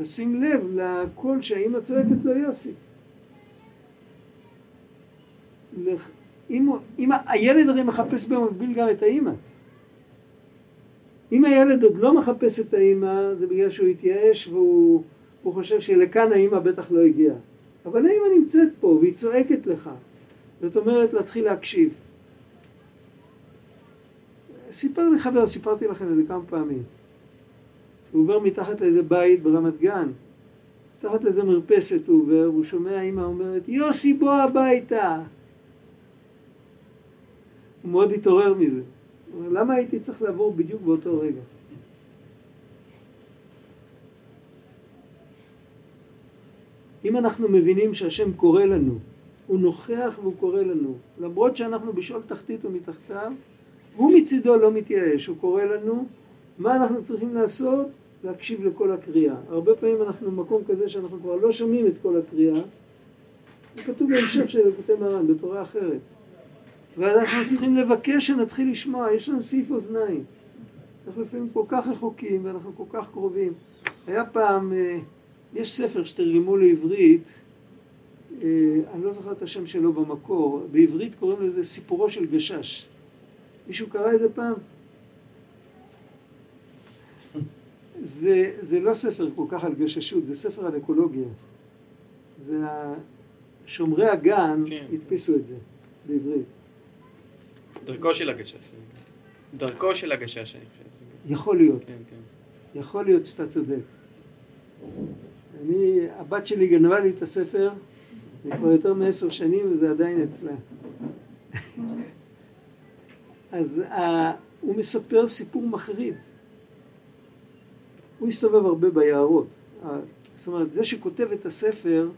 לשים לב לקול שהאימא צועקת לו יוסי. אם, אם הילד הרי מחפש במקביל גם את האימא. אם הילד עוד לא מחפש את האימא זה בגלל שהוא התייאש והוא חושב שלכאן האימא בטח לא הגיעה. אבל האימא נמצאת פה והיא צועקת לך. זאת אומרת להתחיל להקשיב. סיפר לי חבר, סיפרתי לכם את זה כמה פעמים. הוא עובר מתחת לאיזה בית ברמת גן, מתחת לאיזה מרפסת הוא עובר, והוא שומע אימא אומרת, יוסי בוא הביתה. הוא מאוד התעורר מזה. הוא אומר, למה הייתי צריך לעבור בדיוק באותו רגע? אם אנחנו מבינים שהשם קורא לנו, הוא נוכח והוא קורא לנו, למרות שאנחנו בשאול תחתית ומתחתיו, הוא מצידו לא מתייאש, הוא קורא לנו, מה אנחנו צריכים לעשות? להקשיב לכל הקריאה. הרבה פעמים אנחנו במקום כזה שאנחנו כבר לא שומעים את כל הקריאה, זה כתוב בהמשך של אלוקותי מרן, בתורה אחרת. ואנחנו צריכים לבקש שנתחיל לשמוע, יש לנו סעיף אוזניים. אנחנו לפעמים כל כך רחוקים ואנחנו כל כך קרובים. היה פעם, אה, יש ספר שתרגמו לעברית, אה, אני לא זוכר את השם שלו במקור, בעברית קוראים לזה סיפורו של גשש. מישהו קרא את זה פעם? זה, זה לא ספר כל כך על גששות, זה ספר על אקולוגיה. זה שומרי הגן כן. הדפיסו את זה בעברית. דרכו של הגשש. דרכו של הגשש, אני חושב. יכול להיות. כן, כן. יכול להיות שאתה צודק. אני, הבת שלי גנבה לי את הספר כבר יותר מעשר שנים וזה עדיין אצלה. אז uh, הוא מספר סיפור מחריד. הוא הסתובב הרבה ביערות. זאת אומרת, זה שכותב את הספר,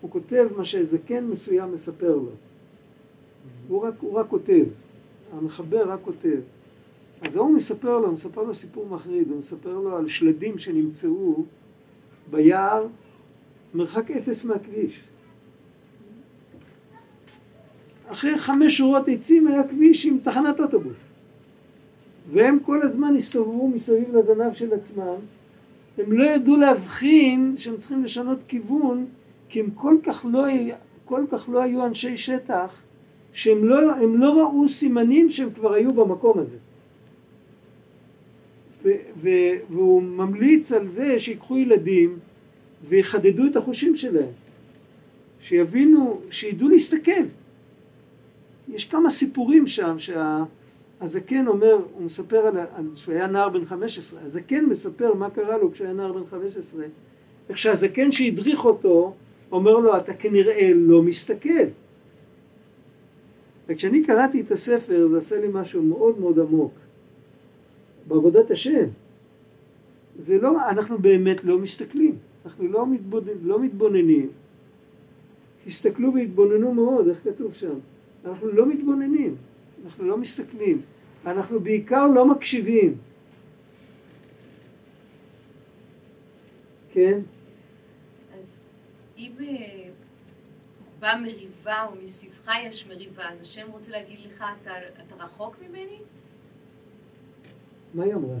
הוא כותב מה כן מסוים מספר לו. הוא רק, הוא רק כותב. המחבר רק כותב. אז ההוא מספר לו, מספר לו סיפור מחריד, הוא מספר לו על שלדים שנמצאו ביער מרחק אפס מהכביש. אחרי חמש שורות עצים היה כביש עם תחנת אוטובוס. והם כל הזמן הסתובבו מסביב לזנב של עצמם, הם לא ידעו להבחין שהם צריכים לשנות כיוון, כי הם כל כך לא, כל כך לא היו אנשי שטח, שהם לא, לא ראו סימנים שהם כבר היו במקום הזה. ו, ו, והוא ממליץ על זה שיקחו ילדים ויחדדו את החושים שלהם, שיבינו, שידעו להסתכל. יש כמה סיפורים שם שהזקן אומר, הוא מספר על, על שהוא היה נער בן 15, הזקן מספר מה קרה לו כשהיה נער בן 15, איך שהזקן שהדריך אותו אומר לו, אתה כנראה לא מסתכל. וכשאני קראתי את הספר זה עשה לי משהו מאוד מאוד עמוק. בעבודת השם. זה לא, אנחנו באמת לא מסתכלים, אנחנו לא, מתבונן, לא מתבוננים. הסתכלו והתבוננו מאוד, איך כתוב שם? אנחנו לא מתבוננים, אנחנו לא מסתכלים, אנחנו בעיקר לא מקשיבים. כן? אז אם אה, באה מריבה או מסביבך יש מריבה, אז השם רוצה להגיד לך, אתה, אתה רחוק ממני? מה היא אמרה?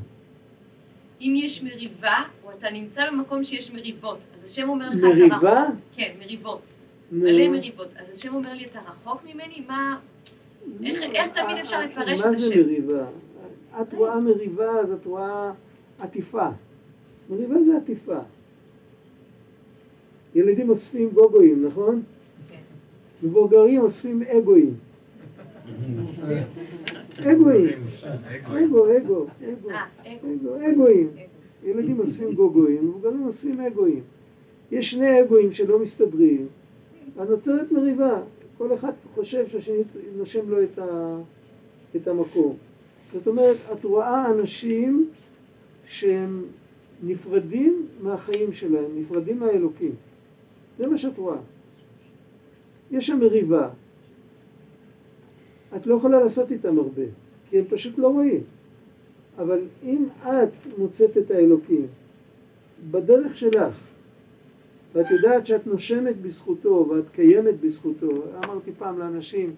אם יש מריבה, או אתה נמצא במקום שיש מריבות, אז השם אומר לך, אתה רחוק. מריבה? כן, מריבות. מלא מריבות. אז השם אומר לי, אתה רחוק ממני? מה... איך- איך תמיד אפשר לפרש את מה זה השם? מריבה? את רואה מריבה אז את רואה עטיפה. מריבה זה עטיפה. ילדים אוספים גוגואים, נכון? כן. מבוגרים אוספים אגואים. אגואים. אגו, אגו, אגו. אה, אגו. אגו, אגואים. אגו. ילדים אוספים גוגואים, מבוגרים אוספים אגואים. יש שני אגואים שלא מסתדרים, נוצרת מריבה. כל אחד חושב שהשני נושם לו את, ה, את המקום. זאת אומרת, את רואה אנשים שהם נפרדים מהחיים שלהם, נפרדים מהאלוקים. זה מה שאת רואה. יש שם מריבה. את לא יכולה לעשות איתם הרבה, כי הם פשוט לא רואים. אבל אם את מוצאת את האלוקים בדרך שלך, ואת יודעת שאת נושמת בזכותו ואת קיימת בזכותו, אמרתי פעם לאנשים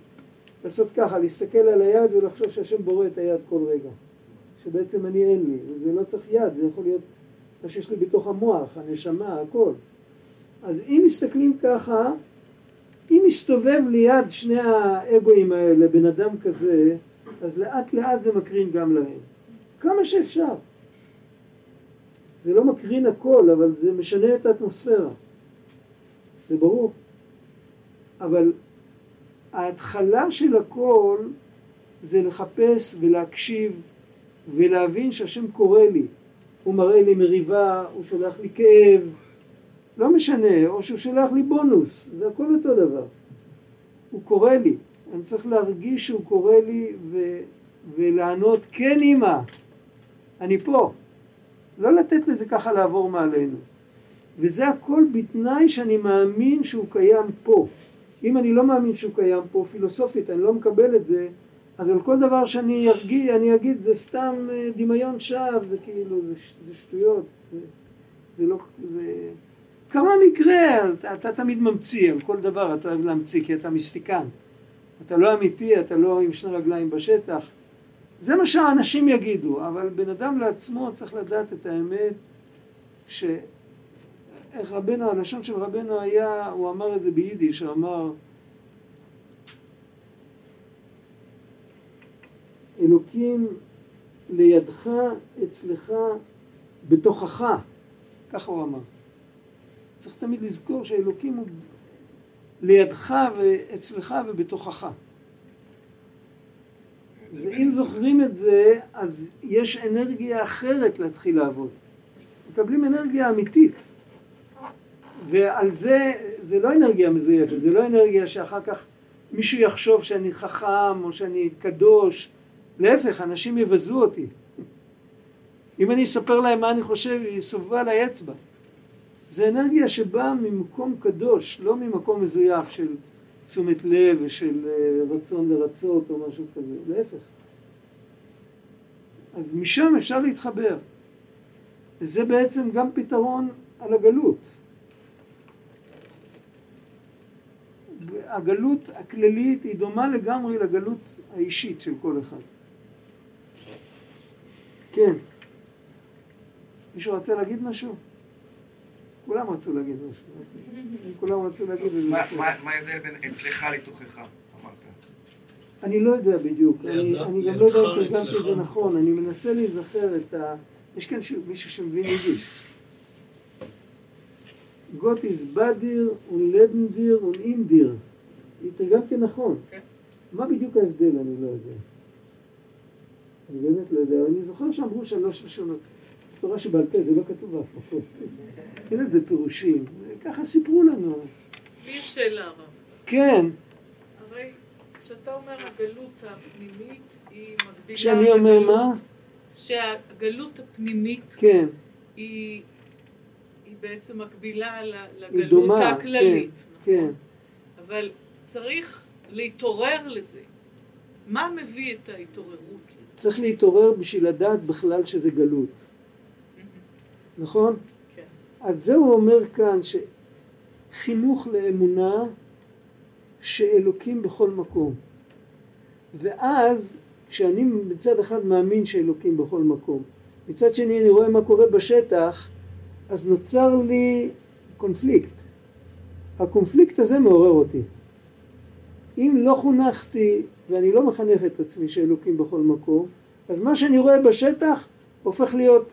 לעשות ככה, להסתכל על היד ולחשוב שהשם בורא את היד כל רגע, שבעצם אני אין לי, וזה לא צריך יד, זה יכול להיות מה שיש לי בתוך המוח, הנשמה, הכל. אז אם מסתכלים ככה, אם מסתובב ליד שני האגואים האלה בן אדם כזה, אז לאט לאט זה מקרין גם להם. כמה שאפשר. זה לא מקרין הכל, אבל זה משנה את האטמוספירה. זה ברור. אבל ההתחלה של הכל זה לחפש ולהקשיב ולהבין שהשם קורא לי. הוא מראה לי מריבה, הוא שולח לי כאב, לא משנה, או שהוא שולח לי בונוס, זה הכל אותו דבר. הוא קורא לי, אני צריך להרגיש שהוא קורא לי ו... ולענות כן אמא, אני פה. לא לתת לזה ככה לעבור מעלינו. וזה הכל בתנאי שאני מאמין שהוא קיים פה. אם אני לא מאמין שהוא קיים פה, פילוסופית, אני לא מקבל את זה, אז על כל דבר שאני ארגיע, אני אגיד, זה סתם אה, דמיון שווא, זה כאילו, זה, זה שטויות, זה, זה לא, זה... כמה מקרה, אתה, אתה תמיד ממציא, על כל דבר אתה אוהב להמציא, כי אתה מיסטיקן. אתה לא אמיתי, אתה לא עם שני רגליים בשטח. זה מה שהאנשים יגידו, אבל בן אדם לעצמו צריך לדעת את האמת, ש... איך רבנו, הלשון של רבנו היה, הוא אמר את זה ביידיש, הוא אמר אלוקים לידך, אצלך, בתוכך, ככה הוא אמר. צריך תמיד לזכור שאלוקים הוא לידך ואצלך ובתוכך. ואם זוכרים את זה, אז יש אנרגיה אחרת להתחיל לעבוד. מקבלים אנרגיה אמיתית. ועל זה, זה לא אנרגיה מזויפת, זה לא אנרגיה שאחר כך מישהו יחשוב שאני חכם או שאני קדוש. להפך, אנשים יבזו אותי. אם אני אספר להם מה אני חושב, יסובבו עליי אצבע. זה אנרגיה שבאה ממקום קדוש, לא ממקום מזויף של תשומת לב ושל אה, רצון לרצות או משהו כזה, להפך. אז משם אפשר להתחבר. וזה בעצם גם פתרון על הגלות. הגלות הכללית היא דומה לגמרי לגלות האישית של כל אחד. כן. מישהו רוצה להגיד משהו? כולם רצו להגיד משהו. כולם רצו להגיד זה. מה- ההבדל בין אצלך לתוכך, אמרת? אני לא יודע בדיוק, אני, גם לא יודע אם תרגמתי את זה. נכון, אני מנסה להיזכר את ה... יש כאן מישהו שמבין יידיש. גוט איז בדיר ולבנדיר ולאינדיר. תרגמתי נכון. כן. מה בדיוק ההבדל אני לא יודע. אני באמת לא יודע, אני זוכר שאמרו שלוש לשונות. תורה שבעל פה, זה לא כתוב מקום. אין לזה פירושים, ככה סיפרו לנו. לי יש שאלה הרב. כן, הרי כשאתה אומר הגלות הפנימית היא מקבילה... כשאני אומר מה? שהגלות הפנימית כן, היא, היא בעצם מקבילה לגלות דומה, הכללית, כן, נכון? כן. אבל צריך להתעורר לזה. מה מביא את ההתעוררות לזה? צריך להתעורר בשביל לדעת בכלל שזה גלות, נכון? כן. אז זה הוא אומר כאן שחינוך לאמונה שאלוקים בכל מקום. ואז כשאני מצד אחד מאמין שאלוקים בכל מקום, מצד שני אני רואה מה קורה בשטח, אז נוצר לי קונפליקט. הקונפליקט הזה מעורר אותי. אם לא חונכתי ואני לא מחנך את עצמי שאלוקים בכל מקום, אז מה שאני רואה בשטח הופך להיות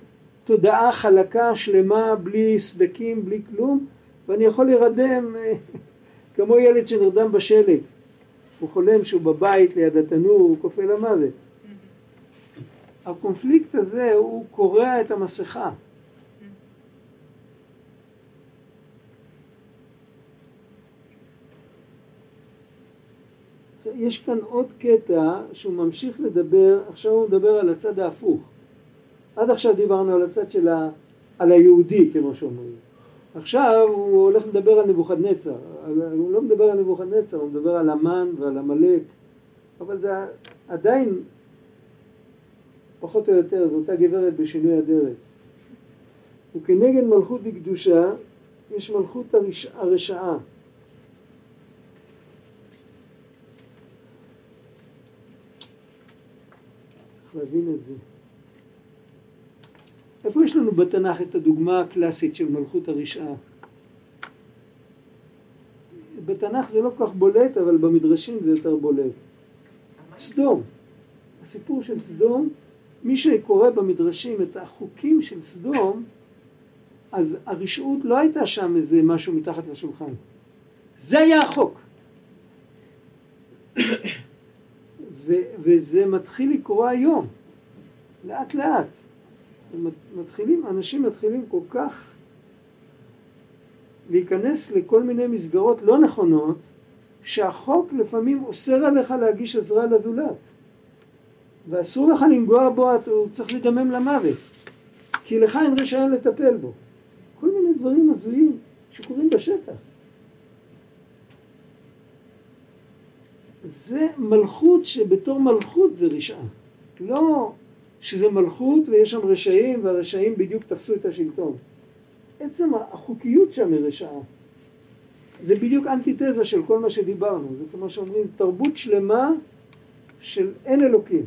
תודעה חלקה, שלמה, בלי סדקים, בלי כלום, ואני יכול להירדם אה, כמו ילד שנרדם בשלג. הוא חולם שהוא בבית ליד התנור, הוא כופה למוות. הקונפליקט הזה הוא קורע את המסכה. יש כאן עוד קטע שהוא ממשיך לדבר, עכשיו הוא מדבר על הצד ההפוך. עד עכשיו דיברנו על הצד של ה... על היהודי כמו שאומרים. עכשיו הוא הולך לדבר על נבוכדנצר. הוא לא מדבר על נבוכדנצר, הוא מדבר על המן ועל עמלק. אבל זה עדיין פחות או יותר, זו אותה גברת בשינוי אדרת. וכנגד מלכות בקדושה יש מלכות הרש... הרשעה. צריך להבין את זה. איפה יש לנו בתנ"ך את הדוגמה הקלאסית של מלכות הרשעה? בתנ"ך זה לא כל כך בולט, אבל במדרשים זה יותר בולט. סדום. הסיפור של סדום, מי שקורא במדרשים את החוקים של סדום, אז הרשעות לא הייתה שם איזה משהו מתחת לשולחן. זה היה החוק. [COUGHS] ו- וזה מתחיל לקרות היום, לאט לאט. מתחילים, אנשים מתחילים כל כך להיכנס לכל מיני מסגרות לא נכונות, שהחוק לפעמים אוסר עליך להגיש עזרה לזולת. ואסור לך לנגוע בו, הוא צריך לדמם למוות. כי לך אין רישיון לטפל בו. כל מיני דברים הזויים שקורים בשטח. זה מלכות שבתור מלכות זה רשעה. לא שזה מלכות ויש שם רשעים והרשעים בדיוק תפסו את השלטון. עצם החוקיות שם היא רשעה. זה בדיוק אנטיתזה של כל מה שדיברנו. זה כמו שאומרים תרבות שלמה של אין אלוקים.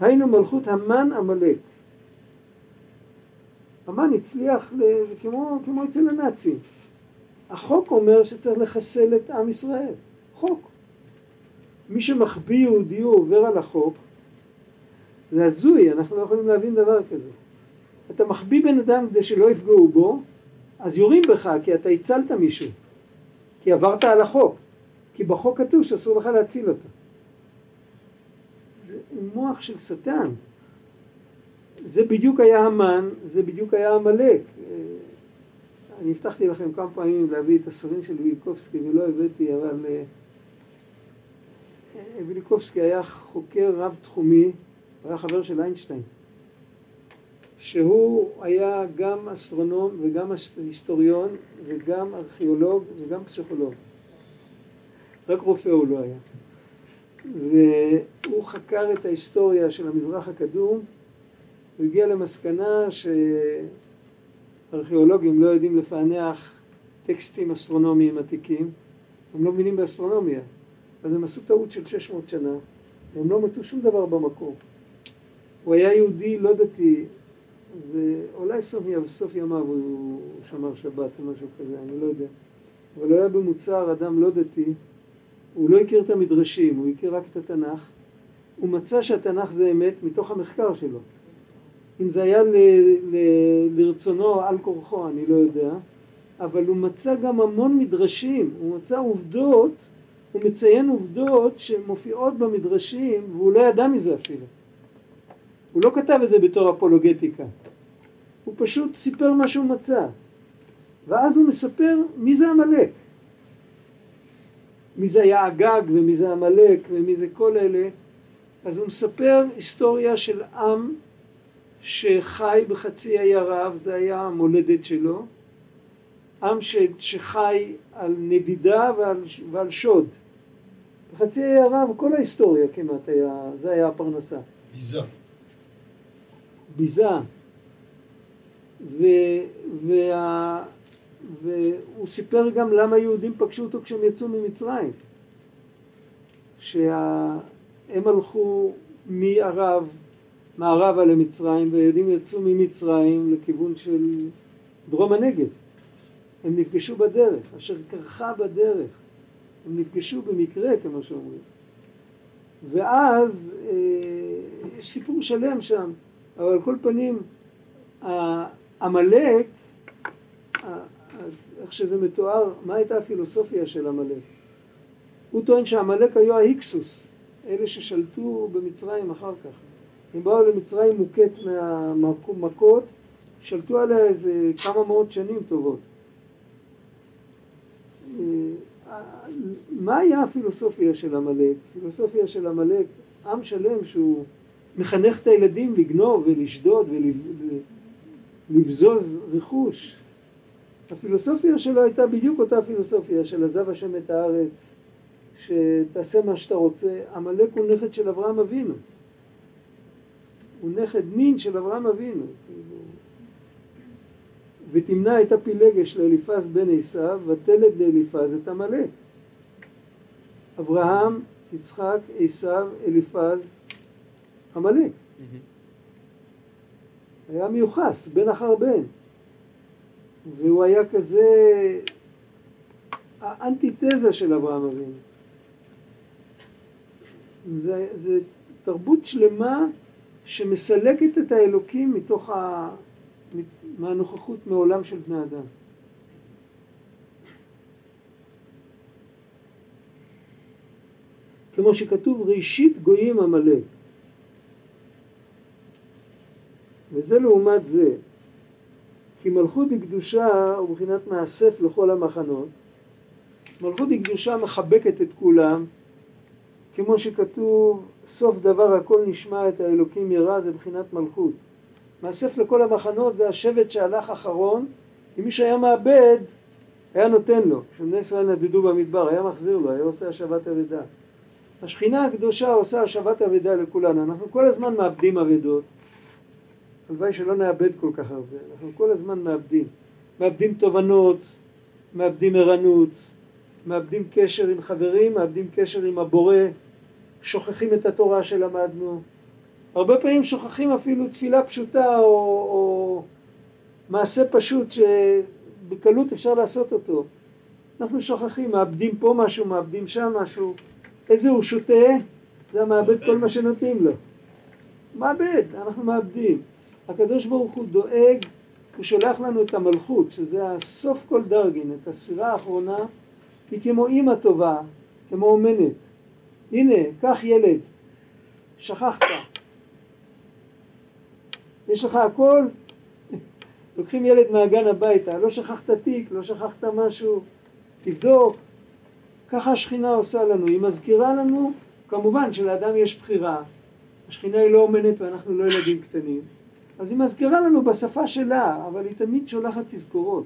היינו מלכות המן עמלק. המן הצליח. כמו, כמו אצל הנאצים. החוק אומר שצריך לחסל את עם ישראל. חוק. מי שמחביא יהודי הוא עובר על החוק. זה הזוי, אנחנו לא יכולים להבין דבר כזה. אתה מחביא בן אדם כדי שלא יפגעו בו, אז יורים בך כי אתה הצלת מישהו. כי עברת על החוק. כי בחוק כתוב שאסור לך להציל אותו. זה מוח של שטן. זה בדיוק היה המן, זה בדיוק היה עמלק. אני הבטחתי לכם כמה פעמים להביא את הספרים של וילקובסקי ולא הבאתי, אבל וילקובסקי היה חוקר רב תחומי, הוא היה חבר של איינשטיין, שהוא היה גם אסטרונום וגם היסטוריון וגם ארכיאולוג וגם פסיכולוג. רק רופא הוא לא היה. והוא חקר את ההיסטוריה של המזרח הקדום, הוא הגיע למסקנה שארכיאולוגים לא יודעים לפענח טקסטים אסטרונומיים עתיקים, הם לא מבינים באסטרונומיה, אז הם עשו טעות של 600 שנה, והם לא מצאו שום דבר במקור. הוא היה יהודי לא דתי, ואולי סוף, סוף ימיו הוא שמר שבת או משהו כזה, אני לא יודע. אבל הוא היה במוצר אדם לא דתי, הוא לא הכיר את המדרשים, הוא הכיר רק את התנ"ך. הוא מצא שהתנ"ך זה אמת מתוך המחקר שלו. אם זה היה ל, ל, לרצונו על כורחו, אני לא יודע, אבל הוא מצא גם המון מדרשים, הוא מצא עובדות, הוא מציין עובדות שמופיעות במדרשים והוא לא ידע מזה אפילו. הוא לא כתב את זה בתור אפולוגטיקה, הוא פשוט סיפר מה שהוא מצא, ואז הוא מספר מי זה עמלק, מי זה היה אגג ומי זה עמלק ומי זה כל אלה, אז הוא מספר היסטוריה של עם שחי בחצי האי ערב, זה היה המולדת שלו, עם ש, שחי על נדידה ועל, ועל שוד. בחצי האי ערב כל ההיסטוריה כמעט היה, זה היה הפרנסה. ביזה. ביזה. ו, וה, והוא סיפר גם למה יהודים פגשו אותו כשהם יצאו ממצרים. שהם הלכו מערב, מערבה למצרים, והיהודים יצאו ממצרים לכיוון של דרום הנגב. הם נפגשו בדרך, אשר קרחה בדרך. הם נפגשו במקרה, כמו שאומרים. ואז אה, יש סיפור שלם שם, אבל על כל פנים, עמלק, איך שזה מתואר, מה הייתה הפילוסופיה של עמלק? הוא טוען שעמלק היו ההיקסוס, אלה ששלטו במצרים אחר כך. הם באו למצרים מוכת מהמכות, שלטו עליה איזה כמה מאות שנים טובות. אה, מה היה הפילוסופיה של עמלק? הפילוסופיה של עמלק, עם שלם שהוא מחנך את הילדים לגנוב ולשדוד ולבזוז רכוש. הפילוסופיה שלו הייתה בדיוק אותה פילוסופיה של עזב השם את הארץ, שתעשה מה שאתה רוצה. עמלק הוא נכד של אברהם אבינו. הוא נכד מין של אברהם אבינו. כאילו. ותמנע את הפילגש לאליפז בן עשיו, ותלד לאליפז את עמלק. אברהם, יצחק, עשיו, אליפז, עמלק. היה מיוחס, בן אחר בן. והוא היה כזה האנטיתזה של אברהם אבינו. זה, זה תרבות שלמה שמסלקת את האלוקים מתוך ה... מהנוכחות מעולם של בני אדם. כמו שכתוב ראשית גויים עמלק. וזה לעומת זה, כי מלכות דקדושה הוא מבחינת מאסף לכל המחנות. מלכות דקדושה מחבקת את כולם, כמו שכתוב סוף דבר הכל נשמע את האלוקים ירא זה מבחינת מלכות. מאסף לכל המחנות זה השבט שהלך אחרון, אם מישהו היה מאבד, היה נותן לו. כשבני ישראל נדדו במדבר, היה מחזיר לו, היה עושה השבת אבדה. השכינה הקדושה עושה השבת אבדה לכולנו. אנחנו כל הזמן מאבדים אבדות. הלוואי שלא נאבד כל כך הרבה. אנחנו כל הזמן מאבדים. מאבדים תובנות, מאבדים ערנות, מאבדים קשר עם חברים, מאבדים קשר עם הבורא, שוכחים את התורה שלמדנו. הרבה פעמים שוכחים אפילו תפילה פשוטה או, או מעשה פשוט שבקלות אפשר לעשות אותו. אנחנו שוכחים, מאבדים פה משהו, מאבדים שם משהו. איזה הוא שותה? זה מאבד כל מה שנותנים לו. מאבד, אנחנו מאבדים. הקדוש ברוך הוא דואג, הוא שולח לנו את המלכות, שזה הסוף כל דרגין, את הספירה האחרונה, היא כמו אימא טובה, כמו אומנת. הנה, קח ילד, שכחת, יש לך הכל, לוקחים ילד מהגן הביתה, לא שכחת תיק, לא שכחת משהו, תבדוק. ככה השכינה עושה לנו, היא מזכירה לנו, כמובן שלאדם יש בחירה, השכינה היא לא אומנת ואנחנו לא ילדים קטנים, אז היא מזכירה לנו בשפה שלה, אבל היא תמיד שולחת תזכורות,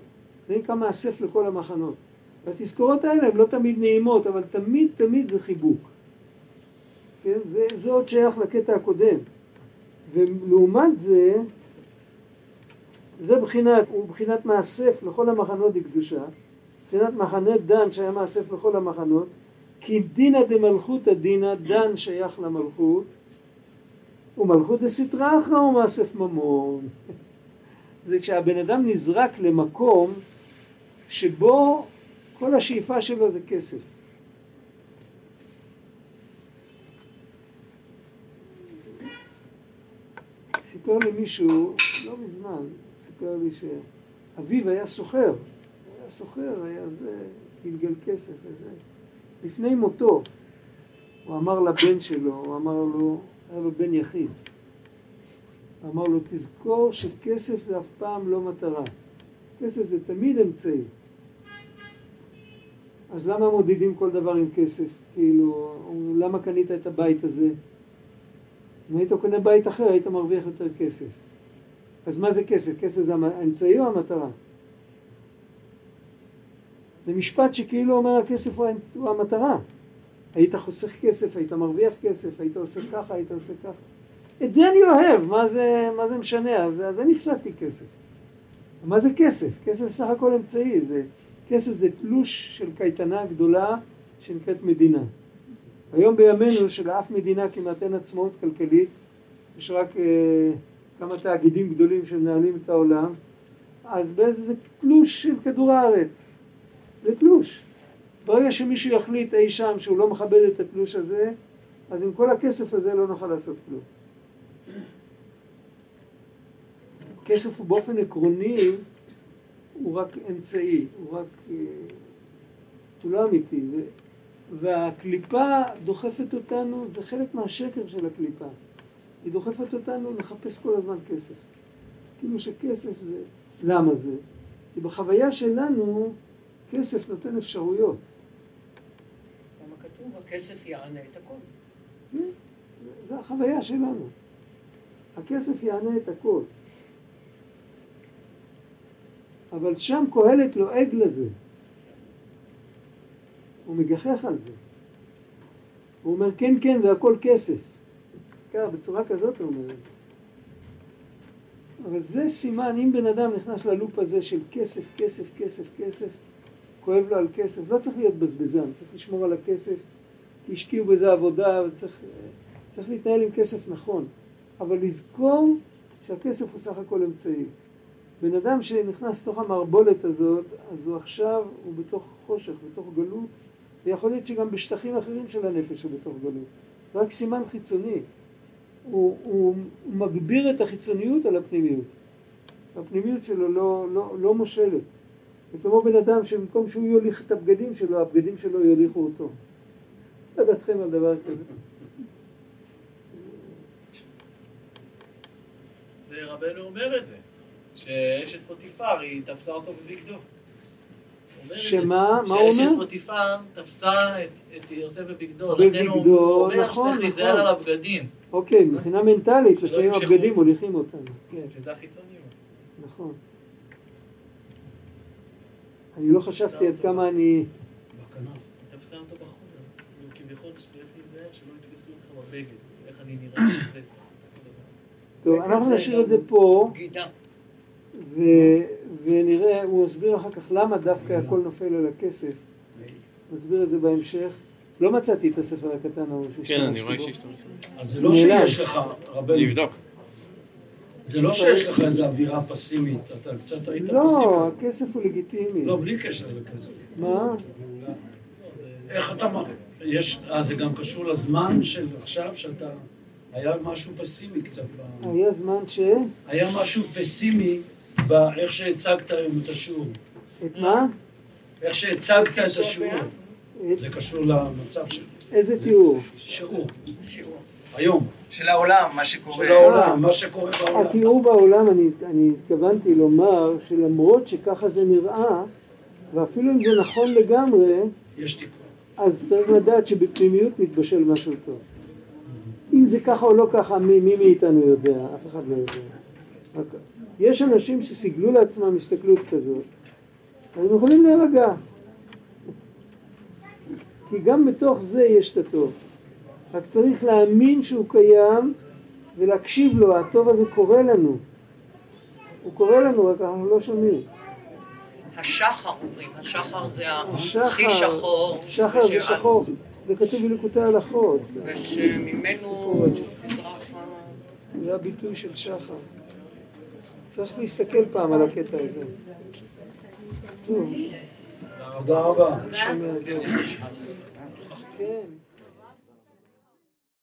זה נקרא מאסף לכל המחנות. והתזכורות האלה הן לא תמיד נעימות, אבל תמיד תמיד זה חיבוק. כן? זה, זה עוד שייך לקטע הקודם. ולעומת זה, זה בחינת, הוא בחינת מאסף לכל המחנות לקדושה, בחינת מחנה דן שהיה מאסף לכל המחנות, כי דינא דמלכותא דינא, דן שייך למלכות, ומלכות דסתרא אחרא הוא מאסף ממון. [LAUGHS] זה כשהבן אדם נזרק למקום שבו כל השאיפה שלו זה כסף. סיפר לי מישהו, לא מזמן, סיפר לי שאביו היה סוחר, היה סוחר, היה זה, גלגל כסף וזה. לפני מותו, הוא אמר לבן שלו, הוא אמר לו, היה לו בן יחיד, אמר לו, תזכור שכסף זה אף פעם לא מטרה. כסף זה תמיד אמצעי. אז למה מודדים כל דבר עם כסף? כאילו, למה קנית את הבית הזה? אם היית קונה בית אחר, היית מרוויח יותר כסף. אז מה זה כסף? כסף זה האמצעי או המטרה? זה משפט שכאילו אומר הכסף הוא המטרה. היית חוסך כסף, היית מרוויח כסף, היית עושה ככה, היית עושה ככה. את זה אני אוהב, מה זה, מה זה משנה? אז, אז אני הפסדתי כסף. מה זה כסף? כסף סך הכל אמצעי, זה, כסף זה תלוש של קייטנה גדולה שנקראת מדינה. היום בימינו שלאף מדינה כמעט אין עצמאות כלכלית, יש רק אה, כמה תאגידים גדולים שמנהלים את העולם, אז באיזה זה תלוש של כדור הארץ, זה תלוש. ברגע שמישהו יחליט אי שם שהוא לא מכבד את התלוש הזה, אז עם כל הכסף הזה לא נוכל לעשות כלום. כסף הוא באופן עקרוני הוא רק אמצעי, הוא רק... אה, הוא לא אמיתי. והקליפה דוחפת אותנו, זה חלק מהשקר של הקליפה. היא דוחפת אותנו לחפש כל הזמן כסף. כאילו שכסף זה... למה זה? כי בחוויה שלנו כסף נותן אפשרויות. למה כתוב, הכסף יענה את הכל. כן, זה החוויה שלנו. הכסף יענה את הכל. אבל שם קהלת לועג לזה. הוא מגחך על זה. הוא אומר, כן, כן, זה הכל כסף. ככה, בצורה כזאת הוא אומר. אבל זה סימן, אם בן אדם נכנס ללופ הזה של כסף, כסף, כסף, כסף, כואב לו על כסף, לא צריך להיות בזבזן, צריך לשמור על הכסף, כי השקיעו בזה עבודה, וצריך צריך להתנהל עם כסף נכון, אבל לזכור שהכסף הוא סך הכל אמצעי. בן אדם שנכנס לתוך המערבולת הזאת, אז הוא עכשיו, הוא בתוך חושך, בתוך גלות, ויכול להיות שגם בשטחים אחרים של הנפש הוא בתוך גלות. זה רק סימן חיצוני. הוא, הוא, מגביר את החיצוניות על הפנימיות. הפנימיות שלו לא, לא, לא מושלת. זה כמו בן אדם שבמקום שהוא יוליך את הבגדים שלו, הבגדים שלו יוליכו אותו. מה דעתכם על דבר כזה? זה רבנו אומר את זה, שאשת פוטיפר היא תפסה אותו בבגדו. שמה? מה הוא אומר? שאשת פוטיפר תפסה את, את יוסף בבגדו, בבגדו, לכן הוא אומר נכון, שצריך להיזהר נכון. על הבגדים, אוקיי, מבחינה מנטלית, לפעמים הבגדים. מוליכים אותנו. כן, שזה החיצוניות. נכון. אני לא חשבתי עד כמה אני... בכנף. תפסה אותו בחומר, כאילו, כביכול שצריך להיזהר שלא יתפסו אותך בבגד, איך אני נראה. טוב, אנחנו נשאיר את זה פה, בגידה. ו- ונראה, הוא מסביר אחר כך למה דווקא הכל נופל על הכסף. נסביר את זה בהמשך. לא מצאתי את הספר הקטן ההוא כן, שהשתמשתי אני רואה בו. שהשתמשת. אז זה לא. שיש לך, רבנו, לבדוק. זה לא שיש לך איזו אווירה פסימית, אתה קצת היית פסימי. לא, הכסף הוא לגיטימי. לא, בלי קשר לכסף. מה? איך אתה מ... יש... אה, זה גם קשור לזמן של עכשיו, שאתה... היה משהו פסימי קצת. היה זמן ש... היה משהו פסימי באיך שהצגת היום את השיעור. את מה? איך שהצגת את השיעור. זה קשור למצב של איזה? שיעור. שיעור. היום. של העולם, מה שקורה. של העולם, מה שקורה בעולם. התיאור בעולם, אני, אני התכוונתי לומר שלמרות שככה זה נראה, ואפילו אם זה נכון לגמרי, יש תיקון. אז צריך לדעת שבפנימיות מתבשל משהו טוב. אם זה ככה או לא ככה, מי, מי מאיתנו יודע? אף אחד לא יודע. רק, יש אנשים שסיגלו לעצמם הסתכלות כזאת, אז הם יכולים להירגע. כי גם בתוך זה יש את הטוב. רק צריך להאמין שהוא קיים ולהקשיב לו, הטוב הזה קורה לנו. הוא קורה לנו, רק אנחנו לא שומעים. השחר אומרים, השחר זה הכי שחור. שחר זה שחור, זה כתוב בליקוטי הלכות. ושממנו תזרח זה הביטוי של שחר. צריך להסתכל פעם על הקטע הזה. תודה רבה. כן.